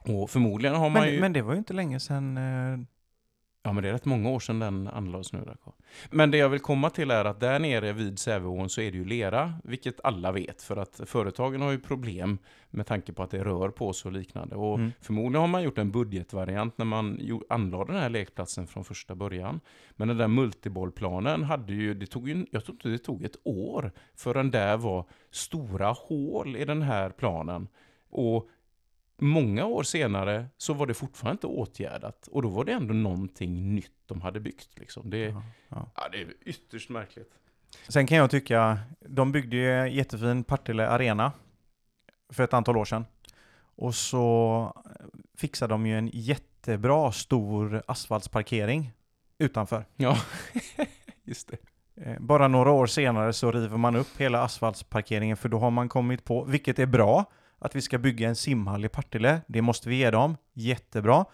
Och förmodligen har man Men, ju... men det var ju inte länge sedan eh, Ja, men det är rätt många år sedan den anlades nu. Där. Men det jag vill komma till är att där nere vid Säveån så är det ju lera, vilket alla vet, för att företagen har ju problem med tanke på att det rör på sig och liknande. Och Mm. förmodligen har man gjort en budgetvariant när man anlade den här lekplatsen från första början. Men den där multibollplanen hade ju, det tog ju, jag tror inte det tog ett år förrän där var stora hål i den här planen. Och Många år senare så var det fortfarande inte åtgärdat och då var det ändå någonting nytt de hade byggt. Liksom. Det, Ja, ja. ja, det är ytterst märkligt. Sen kan jag tycka, de byggde ju en jättefin Partille Arena för ett antal år sedan. Och så fixade de ju en jättebra stor asfaltsparkering utanför. Ja, just det. Eh, Bara några år senare så river man upp hela asfaltsparkeringen för då har man kommit på, vilket är bra, att vi ska bygga en simhall i Partille. Det måste vi ge dem. Jättebra.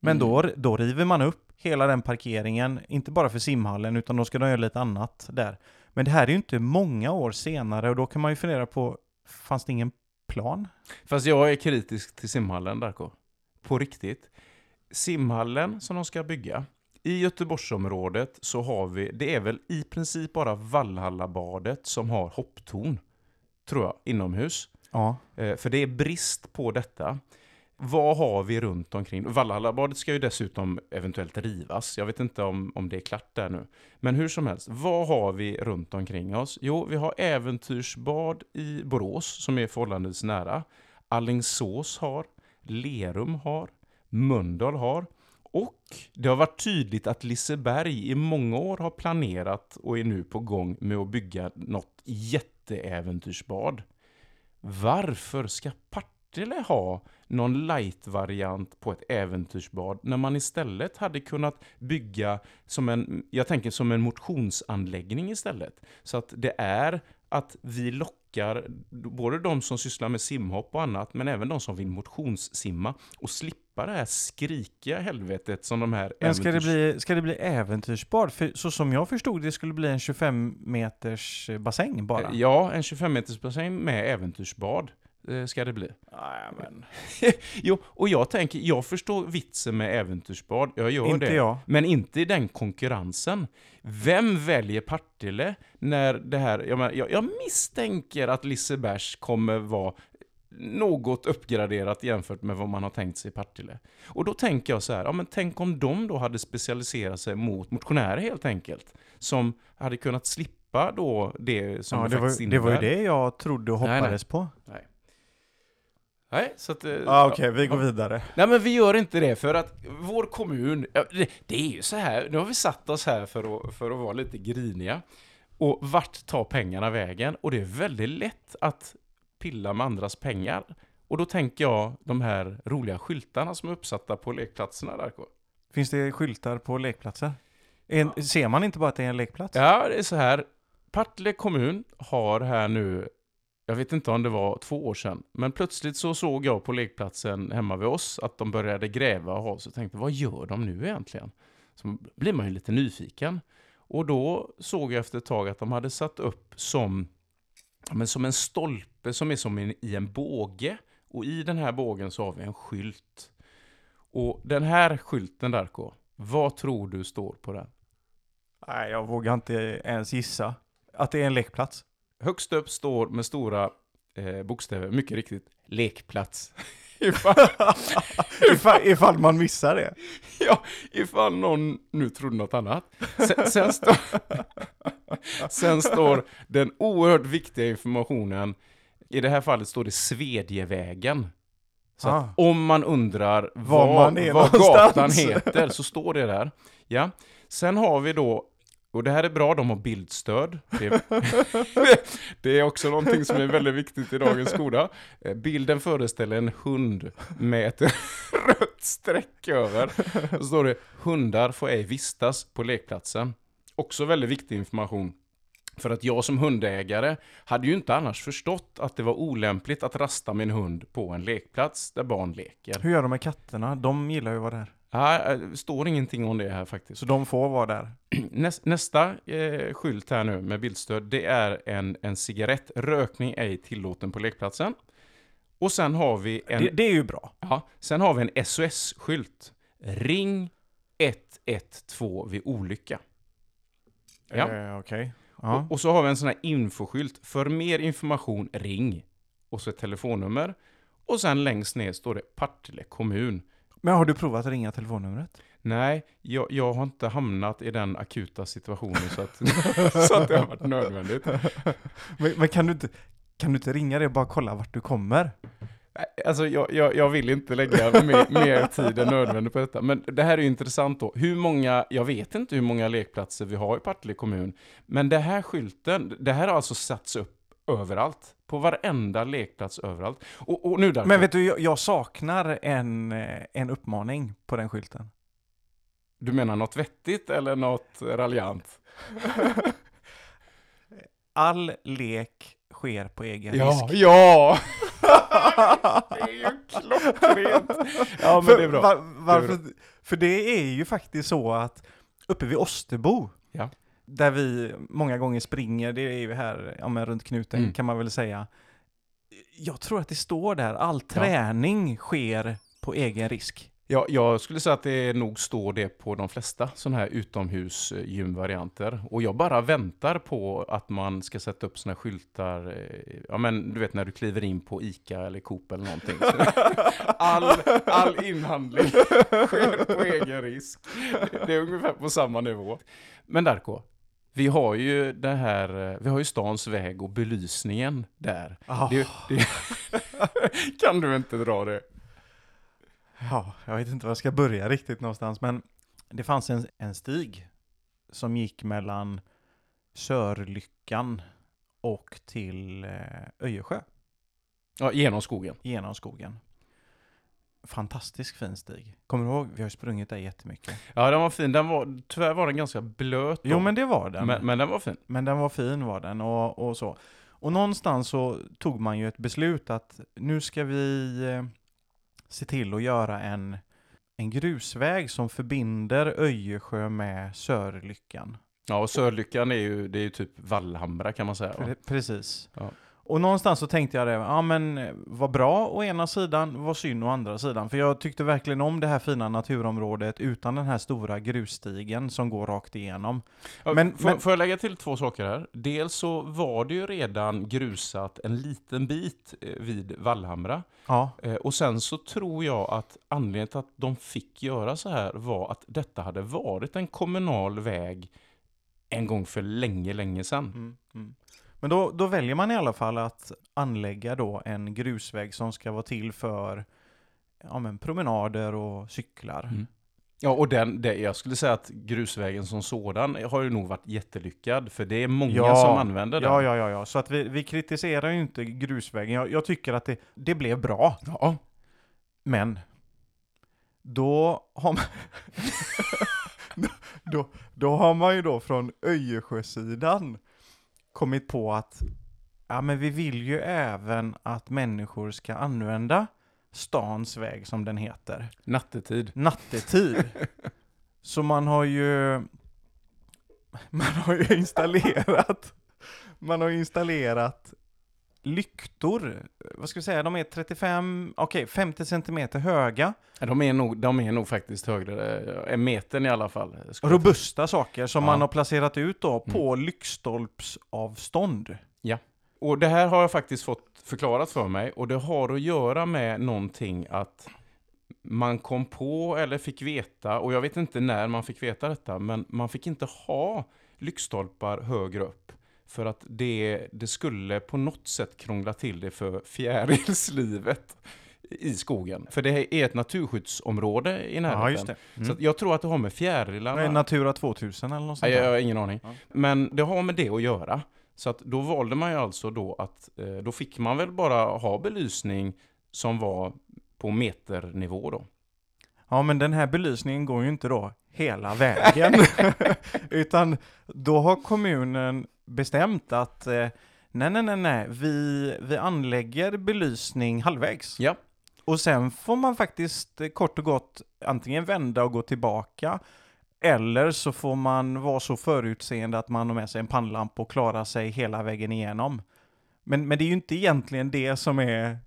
Men Mm. då, då river man upp hela den parkeringen, inte bara för simhallen, utan då ska de göra lite annat där. Men det här är ju inte många år senare och då kan man ju fundera på, fanns det ingen plan? Fast jag är kritisk till simhallen, Darko. På riktigt. Simhallen som de ska bygga. I Göteborgsområdet så har vi, det är väl i princip bara Vallhallabadet som har hopptorn. Tror jag, inomhus. Ja. Eh, för det är brist på detta. Vad har vi runt omkring? Vallhallabadet ska ju dessutom eventuellt rivas. Jag vet inte om, om det är klart där nu. Men hur som helst, vad har vi runt omkring oss? Jo, vi har Äventyrsbad i Borås som är förhållandevis nära. Allingsås har, Lerum har, Mölndal har. Och det har varit tydligt att Liseberg i många år har planerat och är nu på gång med att bygga något jätteäventyrsbad. Varför ska Partille ha någon light-variant på ett äventyrsbad när man istället hade kunnat bygga som en, jag tänker som en motionsanläggning istället. Så att det är att vi lockar både de som sysslar med simhopp och annat, men även de som vill motionssimma och slippa det här skrikiga helvetet som de här Men ska det, äventyrs- bli, ska det bli äventyrsbad? För så som jag förstod det skulle bli en 25 meters bassäng bara. Ja, en 25 meters bassäng med äventyrsbad ska det bli. men. Jo, och jag tänker, jag förstår vitsen med äventyrsbad, jag gör Inte det. jag. Men inte i den konkurrensen. Vem väljer Partille när det här, jag, menar, jag, jag misstänker att Lisebergs kommer vara något uppgraderat jämfört med vad man har tänkt sig i Partille. Och då tänker jag så här, ja men tänk om de då hade specialiserat sig mot motionärer helt enkelt. Som hade kunnat slippa då det som Ja, det, det, faktiskt var, det var ju det jag trodde och Nej, nej. hoppades på. Nej, så att... eh, Ja, Okej, vi går vidare. Nej men vi gör inte det för att vår kommun, ja, det, det är ju så här, nu har vi satt oss här för att, för att vara lite griniga. Och vart tar pengarna vägen? Och det är väldigt lätt att pilla med andras pengar. Och då tänker jag de här roliga skyltarna som är uppsatta på lekplatserna där. Finns det skyltar på lekplatser? En, Ser man inte bara att det är en lekplats? Ja, det är så här. Partille kommun har här nu, jag vet inte om det var två år sedan, men plötsligt så såg jag på lekplatsen hemma vid oss att de började gräva och ha så tänkte vad gör de nu egentligen? Så blir man ju lite nyfiken. Och då såg jag efter ett tag att de hade satt upp som, men som en stolpe som är som en, i en båge. Och i den här bågen så har vi en skylt. Och den här skylten Darko, vad tror du står på den? Nej, jag vågar inte ens gissa. Att det är en lekplats. Högst upp står med stora eh, bokstäver, mycket riktigt, lekplats. ifall, ifall, ifall man missar det. ja, ifall någon nu trodde något annat. Sen, sen, står, sen står den oerhört viktiga informationen, i det här fallet står det Svedjevägen. Så Ah. om man undrar Var vad, man vad gatan heter så står det där. Ja. Sen har vi då, och det här är bra, de har bildstöd. Det, det är också någonting som är väldigt viktigt i dagens skola. Eh, Bilden föreställer en hund med ett rött streck över. Så står det, hundar får ej vistas på lekplatsen. Också väldigt viktig information. För att jag som hundägare hade ju inte annars förstått att det var olämpligt att rasta min hund på en lekplats där barn leker. Hur gör de med katterna? De gillar ju att vara där. Nej, det står ingenting om det här faktiskt. Så de får vara där. Näs, nästa eh, skylt här nu med bildstöd, det är en, en cigarett. Rökning ej tillåten på lekplatsen. Och sen har vi en, Det, det är ju bra. ja, sen har vi en SOS-skylt. Ring 112 vid olycka. Ja. Eh, Okej. Ja. Och, och så har vi en sån här infoskylt. För mer information, ring. Och så ett telefonnummer. Och sen längst ner står det Partille kommun. Men har du provat att ringa telefonnumret? Nej, jag, jag har inte hamnat i den akuta situationen så att, så att det har varit nödvändigt. Men, men kan, du inte, kan du inte ringa det och bara kolla vart du kommer? Alltså jag, jag, jag vill inte lägga mer, mer tid än nödvändigt på detta. Men det här är ju intressant då. Hur många, jag vet inte hur många lekplatser vi har i Partille kommun. Men det här skylten, det här har alltså satts upp överallt. På varenda lekplats överallt. Och, och nu Darko, Men vet du, jag, jag saknar en, eh, en uppmaning på den skylten. du menar något vettigt eller något raljant? All lek sker på egen Ja, risk. ja! det är ju klockrent! Ja, men för, det är bra. var- varför, för det är ju faktiskt så att uppe vid Osterbo, Ja. Där vi många gånger springer, det är ju här ja, men runt knuten Mm. kan man väl säga. Jag tror att det står där, all träning sker på egen risk. Ja, jag skulle säga att det nog står det på de flesta sådana här utomhusgymvarianter. Och jag bara väntar på att man ska sätta upp sådana skyltar. eh, Ja, men du vet när du kliver in på ICA eller Coop eller någonting. all, all inhandling sker på egen risk. Det är ungefär på samma nivå. Men Darko, vi har ju det här, eh, vi har ju stans väg och belysningen där. Ah, Det, det, kan du inte dra det? Ja, jag vet inte var jag ska börja riktigt någonstans, men det fanns en, en stig som gick mellan Sörlyckan och till eh, Öjersjö, Ja, genom skogen. genom skogen. Fantastisk fin stig. Kommer du ihåg? Vi har sprungit där jättemycket. Ja, den var fin. Den var, tyvärr var den ganska blöt. då. Jo, men det var den. men, men den var fin. Men den var fin var den och, och så. Och någonstans så tog man ju ett beslut att nu ska vi eh, se till att göra en, en grusväg som förbinder Öjersjö med Sörlyckan. Ja, och Sörlyckan är ju, det är ju typ Vallhamra kan man säga. Pre- Precis. Ja. Och någonstans så tänkte jag det, ja men eh, vad bra å ena sidan, vad synd å andra sidan. För jag tyckte verkligen om det här fina naturområdet utan den här stora grusstigen som går rakt igenom. Ja, Men- får, men- får jag lägga till två saker här? Dels så var det ju redan grusat en liten bit eh, vid Vallhamra. Ja, Eh, Och sen så tror jag att anledningen till att de fick göra så här var att detta hade varit en kommunal väg en gång för länge, länge sedan. Mm, mm. Men då, då väljer man i alla fall att anlägga då en grusväg som ska vara till för ja, men promenader och cyklar. Mm. Ja, och den, det, jag skulle säga att grusvägen som sådan har ju nog varit jättelyckad, för det är många Ja. som använder den. Ja, ja, ja, ja. Så att vi, vi kritiserar ju inte grusvägen. Jag, jag tycker att det, det blev bra. Ja. Men då har man då, då, har man ju då från Öjersjösidan kommit på att ja, men vi vill ju även att människor ska använda stans väg som den heter, nattetid. nattetid. Så man har ju man har ju installerat man har installerat lyktor, vad ska vi säga, de är 35, okej 50 centimeter höga. Ja, De är nog, de är nog faktiskt högre, eh, en metern i alla fall. skulle jag Robusta saker som Ja. man har placerat ut då på lyktstolpsavstånd. tro. Och det här har jag faktiskt fått förklarat för mig, och det har att göra med någonting att man kom på eller fick veta, och jag vet inte när man fick veta detta, men man fick inte ha lyktstolpar högre upp. För att det, det skulle på något sätt krångla till det för fjärilslivet i skogen. För det är ett naturskyddsområde i närheten. Ja, just det. Så Mm. att jag tror att det har med fjärilarna... Nej, Natura 2000 eller något sånt Nej, jag där. har ingen aning. Ja. Men det har med det att göra. Så att då valde man ju alltså då att, eh, då fick man väl bara ha belysning som var på meternivå då. Ja, men den här belysningen går ju inte då hela vägen. Utan då har kommunen bestämt att eh, nej, nej, nej, nej, vi, vi anlägger belysning halvvägs. Ja. Och sen får man faktiskt eh, kort och gott antingen vända och gå tillbaka eller så får man vara så förutseende att man har med sig en pannlampa och klara sig hela vägen igenom. Men, men det är ju inte egentligen det som är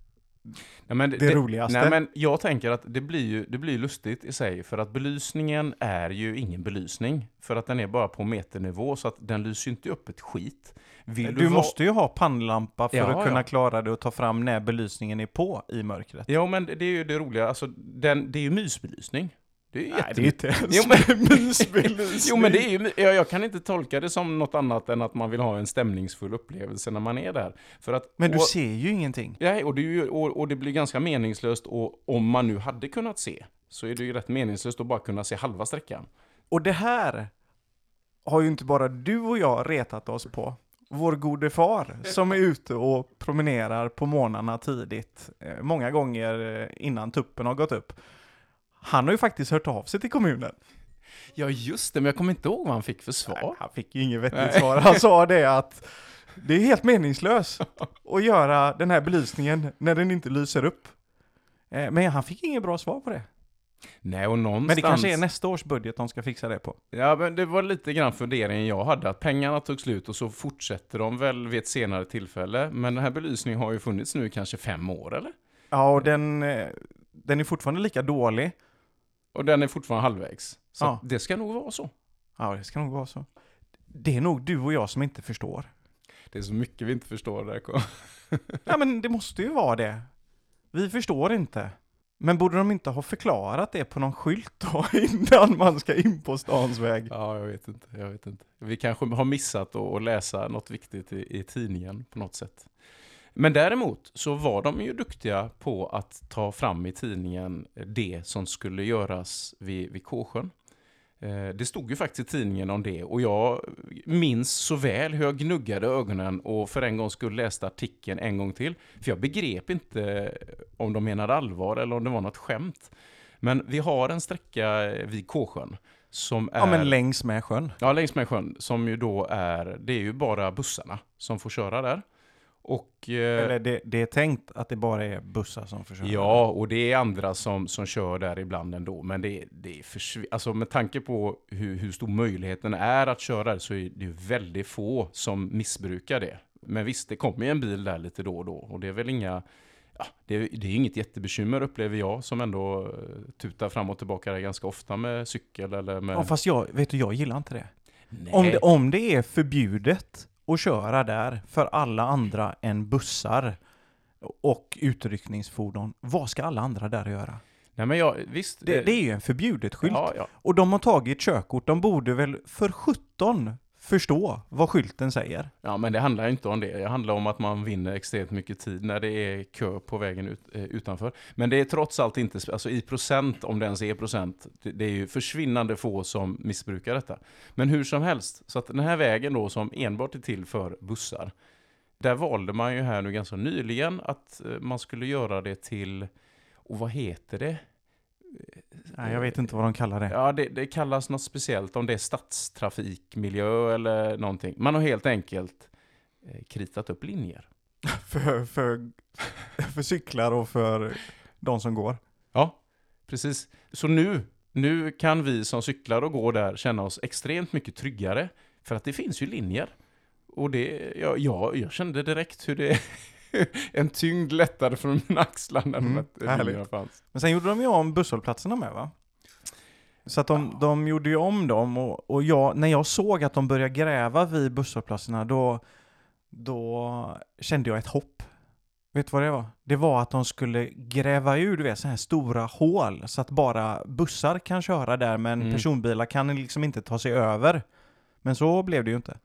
Nej, men det, roligaste. Nej, men jag tänker att det blir ju det blir lustigt i sig, för att belysningen är ju ingen belysning. För att den är bara på meternivå, så att den lyser ju inte upp ett skit. Vill Du vara- måste ju ha pannlampa för Ja, att kunna ja. klara det och ta fram när belysningen är på i mörkret. Ja, men det är ju det roliga, alltså den, det är ju mysbelysning. Det är ju Nej, jätte- det är inte ens Jo, men- mysbelysning. Jo men det är ju, jag, jag kan inte tolka det som något annat än att man vill ha en stämningsfull upplevelse när man är där. För att, Men du och, ser ju ingenting. Nej, och det, och, och det blir ganska meningslöst, och om man nu hade kunnat se, så är det ju rätt meningslöst att bara kunna se halva sträckan. Och det här har ju inte bara du och jag retat oss på. Vår gode far som är ute och promenerar på morgnarna tidigt, eh, många gånger eh, innan tuppen har gått upp. Han har ju faktiskt hört av sig till kommunen. Ja just det, men jag kommer inte ihåg vad han fick för svar. Han fick ju inget vettigt Nej. svar. Han sa det att Det är helt meningslöst att göra den här belysningen när den inte lyser upp. Eh, Men han fick inget bra svar på det. Nej, och någonstans... Men det kanske är nästa års budget de ska fixa det på. Ja, men det var lite grann funderingen jag hade, att pengarna tog slut och så fortsätter de väl vid ett senare tillfälle. Men den här belysningen har ju funnits nu kanske fem år, eller? Ja, och den, eh, den är fortfarande lika dålig. Och den är fortfarande halvvägs. Så Ja. det ska nog vara så. Ja, det ska nog vara så. Det är nog du och jag som inte förstår. Det är så mycket vi inte förstår där. Ja, men det måste ju vara det. Vi förstår inte. Men borde de inte ha förklarat det på någon skylt då innan man ska in på stans väg? Ja, jag vet inte. Jag vet inte. Vi kanske har missat att läsa något viktigt i, i tidningen på något sätt. Men däremot så var de ju duktiga på att ta fram i tidningen det som skulle göras vid, vid Kåsjön. Eh, Det stod ju faktiskt i tidningen om det och jag minns så väl hur jag gnuggade ögonen och för en gång skulle läste artikeln en gång till. För jag begrep inte om de menade allvar eller om det var något skämt. Men vi har en sträcka vid Kåsjön som är... Ja, men längs med sjön. Ja, längs med sjön, som ju då är, det är ju bara bussarna som får köra där. Och... Eh, Eller det, det är tänkt att det bara är bussar som försöker. ja, och det är andra som, som kör där ibland ändå, men det, det är försv- alltså med tanke på hur, hur stor möjligheten är att köra där så är det väldigt få som missbrukar det. Men visst, det kommer ju en bil där lite då och då, och det är väl inga... Ja, det, är, det är inget jättebekymmer upplever jag som ändå eh, tutar fram och tillbaka där ganska ofta med cykel eller med... Ja, fast jag, vet du, jag gillar inte det. Nej. Om det. Om det är förbjudet att köra där för alla andra än bussar och utryckningsfordon, vad ska alla andra där göra? Nej men jag, visst. Det, det är ju en förbjudet skylt. Ja, ja. Och de har tagit körkort, de borde väl för 17 förstå vad skylten säger? Ja, men det handlar inte om det. Det handlar om att man vinner extremt mycket tid när det är kö på vägen ut, eh, utanför. Men det är trots allt inte, alltså i procent, om det ens är procent, det, det är ju försvinnande få som missbrukar detta. Men hur som helst, så att den här vägen då som enbart är till för bussar, där valde man ju här nu ganska nyligen att eh, man skulle göra det till, och vad heter det? Nej, jag vet inte vad de kallar det. Ja, det, det kallas något speciellt, om det är stadstrafikmiljö eller någonting. Man har helt enkelt eh, kritat upp linjer. För, för, för cyklar och för de som går. Ja, precis. Så nu, nu kan vi som cyklar och går där känna oss extremt mycket tryggare. För att det finns ju linjer. Och det, ja, ja, jag kände direkt hur det en tyngd lättade från mina axlar när Mm, de härligt. linjerna fanns. Men sen gjorde de ju om busshållplatserna med va? Så att de, de gjorde ju om dem och, och jag, när jag såg att de började gräva vid busshållplatserna då, då kände jag ett hopp. Vet du vad det var? Det var att de skulle gräva ur du vet, så här stora hål så att bara bussar kan köra där men Mm. personbilar kan liksom inte ta sig över. Men så blev det ju inte.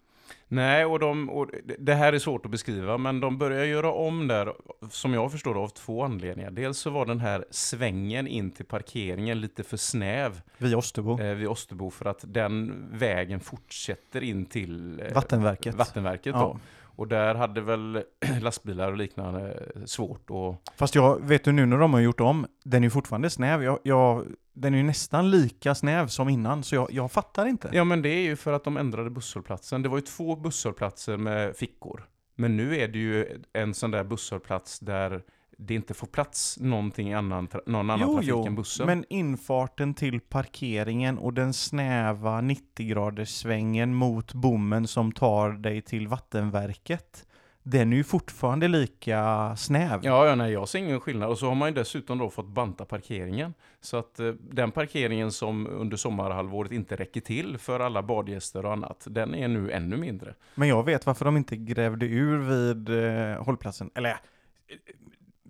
Nej, och, de, och det- här är svårt att beskriva, men de börjar göra om där, som jag förstår av två anledningar. Dels så var den här svängen in till parkeringen lite för snäv Vid Osterbo. eh, vid Österbo för att den vägen fortsätter in till eh, Vattenverket. Vattenverket Ja. då. Och där hade väl lastbilar och liknande svårt att... Fast jag vet du nu när de har gjort om, den är ju fortfarande snäv. Jag, jag, den är ju nästan lika snäv som innan, så jag, jag fattar inte. Ja men det är ju för att de ändrade busshållplatsen. Det var ju två busshållplatser med fickor. Men nu är det ju en sån där busshållplats där det inte får plats någonting annan, någon annan jo, trafik jo, än bussen. men infarten till parkeringen och den snäva 90-graders svängen mot bommen som tar dig till vattenverket, den är ju fortfarande lika snäv. Ja, ja, nej, jag ser ingen skillnad. Och så har man ju dessutom då fått banta parkeringen. Så att eh, den parkeringen som under sommarhalvåret inte räcker till för alla badgäster och annat, den är nu ännu mindre. Men jag vet varför de inte grävde ur vid eh, hållplatsen. Eller,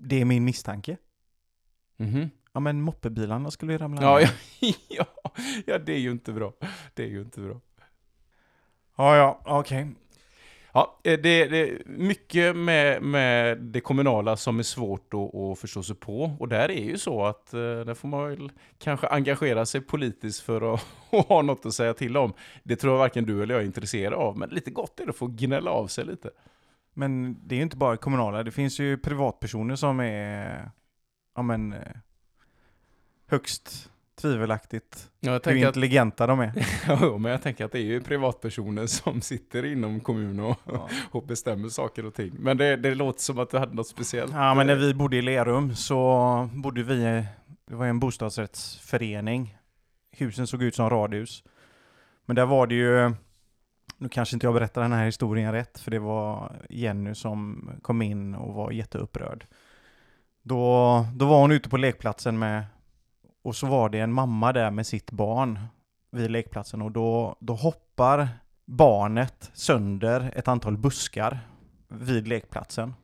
det är min misstanke. Mhm. Ja, men moppebilarna skulle ju ramla Ja, ner. ja, ja, ja, det är ju inte bra. Det är ju inte bra. ja, ja okej. Ja, eh, det, det är mycket med, med det kommunala som är svårt att, att förstå sig på. Och där är ju så att eh, där får man väl kanske engagera sig politiskt för att, att ha något att säga till om. Det tror jag varken du eller jag är intresserad av, men lite gott är det att få gnälla av sig lite. Men det är ju inte bara kommunala, det finns ju privatpersoner som är ja, men, eh, högst tvivelaktigt Ja, jag hur tänker att, intelligenta de är. ja, men jag tänker att det är ju privatpersoner som sitter inom kommun och, Ja. och bestämmer saker och ting. Men det, det låter som att du hade något speciellt. Ja, men när vi bodde i Lerum så bodde vi, i- det var en bostadsrättsförening. Husen såg ut som radhus. Men där var det ju, nu kanske inte jag berättar den här historien rätt, för det var Jenny som kom in och var jätteupprörd. Då, då var hon ute på lekplatsen med, och så var det en mamma där med sitt barn vid lekplatsen och då, då hoppar barnet sönder ett antal buskar vid lekplatsen.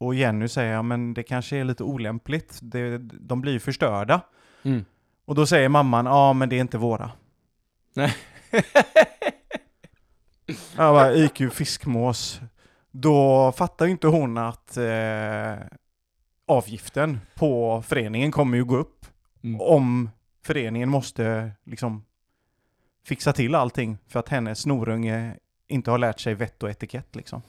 Och Jenny säger, ja men det kanske är lite olämpligt, det, de blir ju förstörda. Mm. Och då säger mamman, ja men det är inte våra. Nej. Jag bara, IQ fiskmås. Då fattar ju inte hon att eh, avgiften på föreningen kommer ju gå upp. Mm. Om föreningen måste liksom fixa till allting för att hennes snorunge inte har lärt sig vett och etikett liksom.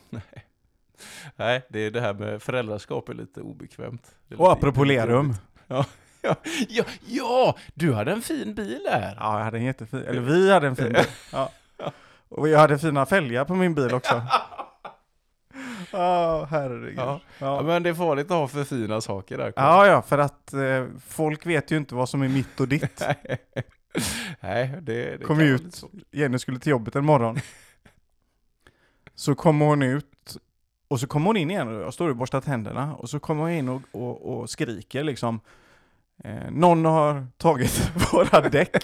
Nej, det är det här med föräldraskap är lite obekvämt. Är Och lite- apropå Lerum. Ja, ja, ja, ja, du hade en fin bil där. Ja, jag hade en jättefin, eller vi hade en fin bil. Ja. Och jag hade fina fälgar på min bil också. Ja, herregud. Ja. Ja. Ja, men det är farligt att ha för fina saker där. Ja, ja, för att eh, folk vet ju inte vad som är mitt och ditt. Nej, det, det Kom ut. Jenny skulle till jobbet en morgon. Så kommer hon ut och så kommer hon in igen och jag står och borstar tänderna och så kommer hon in och, och, och skriker liksom eh, Någon har tagit våra däck.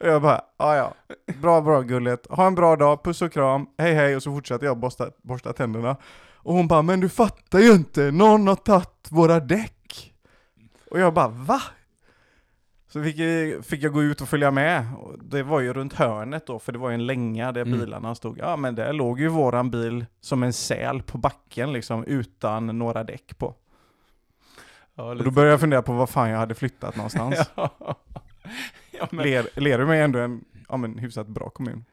Och jag bara, ja ja, bra bra gullet, ha en bra dag, puss och kram, hej hej och så fortsätter jag borsta, borsta tänderna. Och hon bara, men du fattar ju inte, någon har tagit våra däck. Och jag bara, va? Så fick jag, fick jag gå ut och följa med. Och det var ju runt hörnet då, för det var ju en länga där Mm. bilarna stod. Ja men där låg ju våran bil som en säl på backen liksom, utan några däck på. Ja, Och då började jag fundera på var fan jag hade flyttat någonstans. ja. Ja, men, Ler, Lerum är ändå en ja, men, hyfsat bra kommun.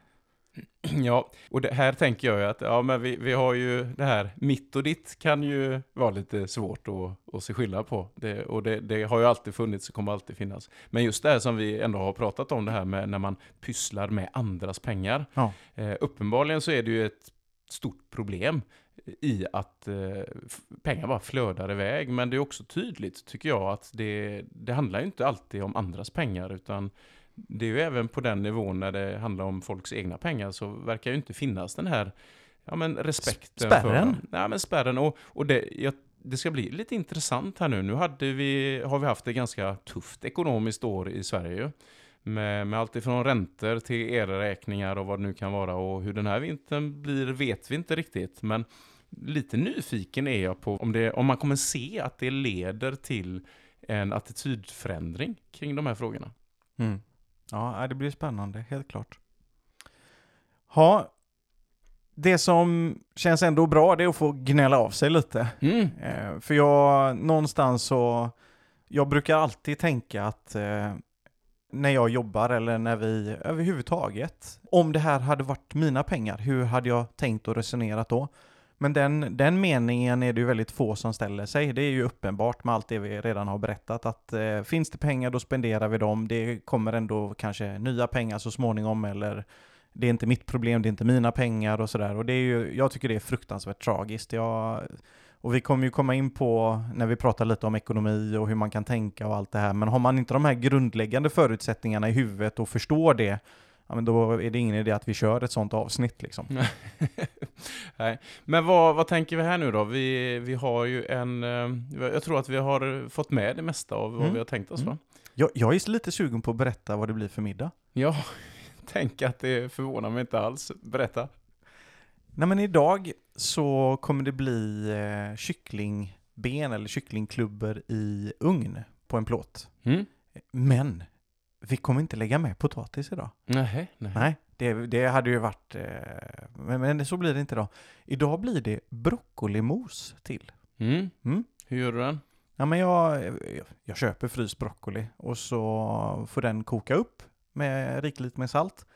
ja, och det här tänker jag ju att ja, men vi, vi har ju det här mitt och ditt kan ju vara lite svårt att, att se skillnad på. Det, och det, det har ju alltid funnits och kommer alltid finnas. Men just det här som vi ändå har pratat om, det här med när man pysslar med andras pengar. Ja. Eh, uppenbarligen så är det ju ett stort problem i att eh, pengar bara flödar iväg. Men det är också tydligt, tycker jag, att det, det handlar ju inte alltid om andras pengar, utan det är ju även på den nivån när det handlar om folks egna pengar så verkar ju inte finnas den här ja, men respekten. Spärren? För, ja, men spärren. Och, och det, jag, det ska bli lite intressant här nu. Nu hade vi, har vi haft ett ganska tufft ekonomiskt år i Sverige. Med, med allt ifrån räntor till elräkningar och vad det nu kan vara. Och hur den här vintern blir vet vi inte riktigt. Men lite nyfiken är jag på om, det, om man kommer se att det leder till en attitydförändring kring de här frågorna. Mm. Ja, det blir spännande, helt klart. Ja, det som känns ändå bra det är att få gnälla av sig lite. Mm. Eh, för jag, någonstans så, jag brukar alltid tänka att eh, när jag jobbar eller när vi överhuvudtaget, om det här hade varit mina pengar, hur hade jag tänkt och resonerat då? Men den, den meningen är det ju väldigt få som ställer sig. Det är ju uppenbart med allt det vi redan har berättat att eh, finns det pengar då spenderar vi dem. Det kommer ändå kanske nya pengar så småningom eller det är inte mitt problem, det är inte mina pengar och sådär. Och det är ju, jag tycker det är fruktansvärt tragiskt. Jag, och vi kommer ju komma in på när vi pratar lite om ekonomi och hur man kan tänka och allt det här. Men har man inte de här grundläggande förutsättningarna i huvudet och förstår det, ja, men då är det ingen idé att vi kör ett sånt avsnitt liksom. Nej. Men vad, vad tänker vi här nu då? Vi, vi har ju en... eh, Jag tror att vi har fått med det mesta av vad Mm. vi har tänkt oss Mm. va? Jag, jag är lite sugen på att berätta vad det blir för middag. Ja, tänk att det förvånar mig inte alls. Berätta. Nej men idag så kommer det bli eh, kycklingben eller kycklingklubbor i ugn på en plåt. Mm? Men vi kommer inte lägga med potatis idag. Nej, nej. Nej, det, det hade ju varit... Eh, men, men så blir det inte idag. Idag blir det broccolimos till. Mm. Mm. Hur gör du den? Ja, men jag, jag, jag köper fryst broccoli och så får den koka upp med rikligt med salt.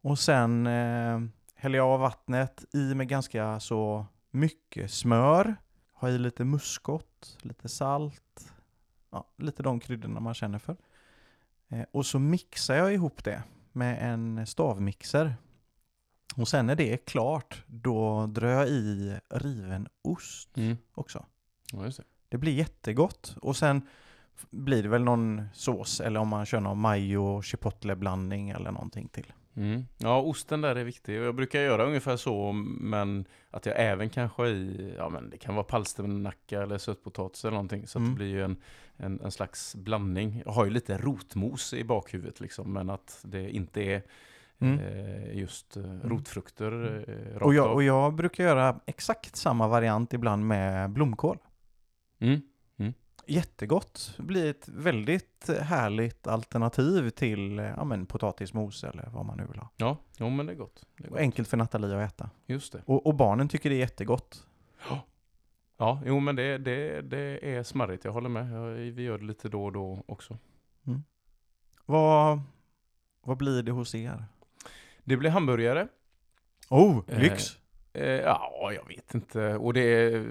Och sen eh, häller jag av vattnet i med ganska så mycket smör. Ha i lite muskot, lite salt. ja, lite de kryddorna man känner för. Eh, och så mixar jag ihop det med en stavmixer. Och sen när det är klart, då drar jag i riven ost Mm. också. Ja, det. Det blir jättegott. Och sen blir det väl någon sås, eller om man kör någon mayo chipotle blandning eller någonting till. Mm. Ja, osten där är viktig. Jag brukar göra ungefär så, men att jag även kanske i, ja men det kan vara palsternacka eller sötpotatis eller någonting. Så Mm. det blir ju en, en, en slags blandning. Jag har ju lite rotmos i bakhuvudet liksom, men att det inte är Mm. eh, just eh, rotfrukter eh, rakt Och jag, och jag brukar göra exakt samma variant ibland med blomkål. Mm. Jättegott. Det blir ett väldigt härligt alternativ till eh, ja, men, potatismos eller vad man nu vill ha. Ja, jo, men det är gott. Det är gott. enkelt för Nathalie att äta. Just det. Och, och barnen tycker det är jättegott. Ja, jo men det, det, det är smarrigt, jag håller med. Vi gör det lite då och då också. Vad, vad blir det hos er? Det blir hamburgare. Oh, Eh, lyx! Eh, ja, jag vet inte. Och det är,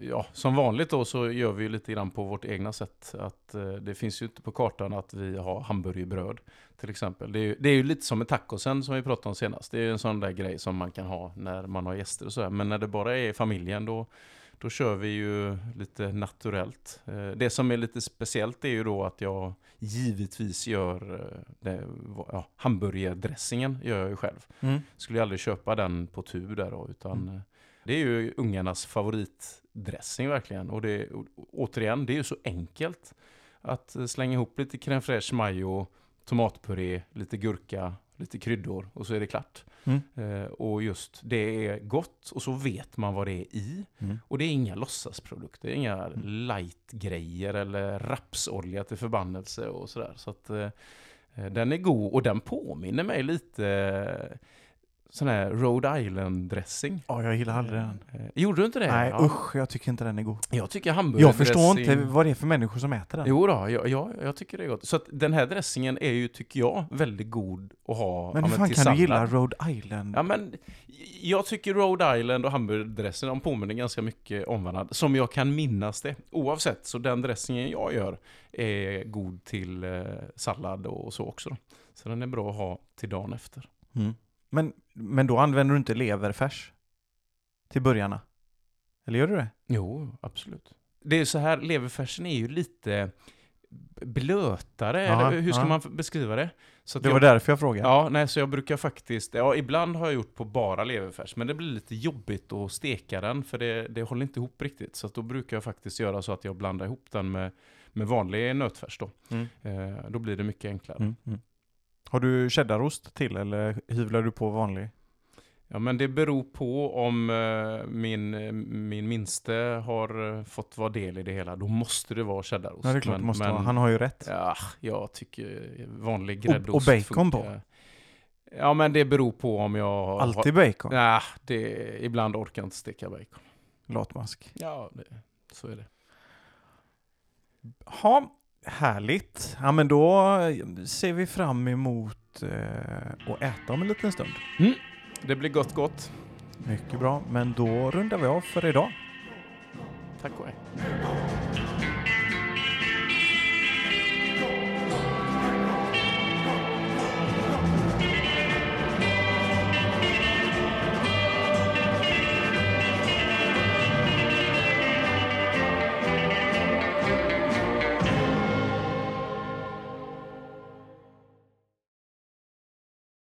ja, som vanligt då så gör vi ju lite grann på vårt egna sätt. Att eh, det finns ju inte på kartan att vi har hamburgerbröd till exempel. Det är, ju, det är ju lite som med tacosen som vi pratade om senast. Det är ju en sån där grej som man kan ha när man har gäster och sådär. Men när det bara är familjen då, då kör vi ju lite naturellt. Eh, det som är lite speciellt är ju då att jag givetvis gör eh, det, ja, hamburgerdressingen gör jag ju själv Mm. skulle jag aldrig köpa den på tub där då, utan Mm. eh, det är ju ungarnas favoritdressing verkligen. Och det, återigen, det är ju så enkelt att slänga ihop lite crème fraîche, majo, tomatpuré, lite gurka, lite kryddor och så är det klart. Mm. Eh, och just det är gott och så vet man vad det är i. Mm. Och det är inga låtsasprodukter, inga light-grejer eller rapsolja till förbannelse och sådär. Så att eh, eh, den är god och den påminner mig lite sån här Rhode Island-dressing. Ja, jag gillar aldrig den. Eh, gjorde du inte det? Nej, Ja. usch, jag tycker inte den är god. Jag tycker Jag hamburgardressing... förstår inte vad det är för människor som äter den. Jo då, jag, jag, jag tycker det är gott. Så att den här dressingen är ju, tycker jag, väldigt god att ha men ja, hur fan kan du gilla Rhode Island? Ja, men jag tycker Rhode Island och hamburgardressen, de påminner ganska mycket om varandra. Som jag kan minnas det. Oavsett, så den dressingen jag gör är god till eh, sallad och så också. Så den är bra att ha till dagen efter. Mm. Men, men då använder du inte leverfärs? Till börjarna? Eller gör du det? Jo, absolut. Det är så här, leverfärsen är ju lite blötare, Ja, eller hur ska ja. man beskriva det? Så Det jag, var därför jag frågade. Ja, nej, så jag brukar faktiskt, ja ibland har jag gjort på bara leverfärs, men det blir lite jobbigt att steka den, för det, det håller inte ihop riktigt. Så då brukar jag faktiskt göra så att jag blandar ihop den med, med vanlig nötfärs då. Mm. Eh, då blir det mycket enklare. Mm, mm. Har du cheddarost till eller hyvlar du på vanlig? Ja, men det beror på om eh, min, min minste har eh, fått vara del i det hela. Då måste det vara cheddarost. Ja, det är klart men, måste men, vara. Han har ju rätt. Ja, jag tycker vanlig Och- gräddost och bacon på? Ja, men det beror på om jag har... Alltid bacon? Ja, det, ibland orkar jag inte steka bacon. Latmask. Ja, det, så är det. Ja, härligt. Ja, men då ser vi fram emot eh, att äta om en liten stund. Det blir gott gott. Mycket bra, men då rundar vi av för idag. Tack och hej.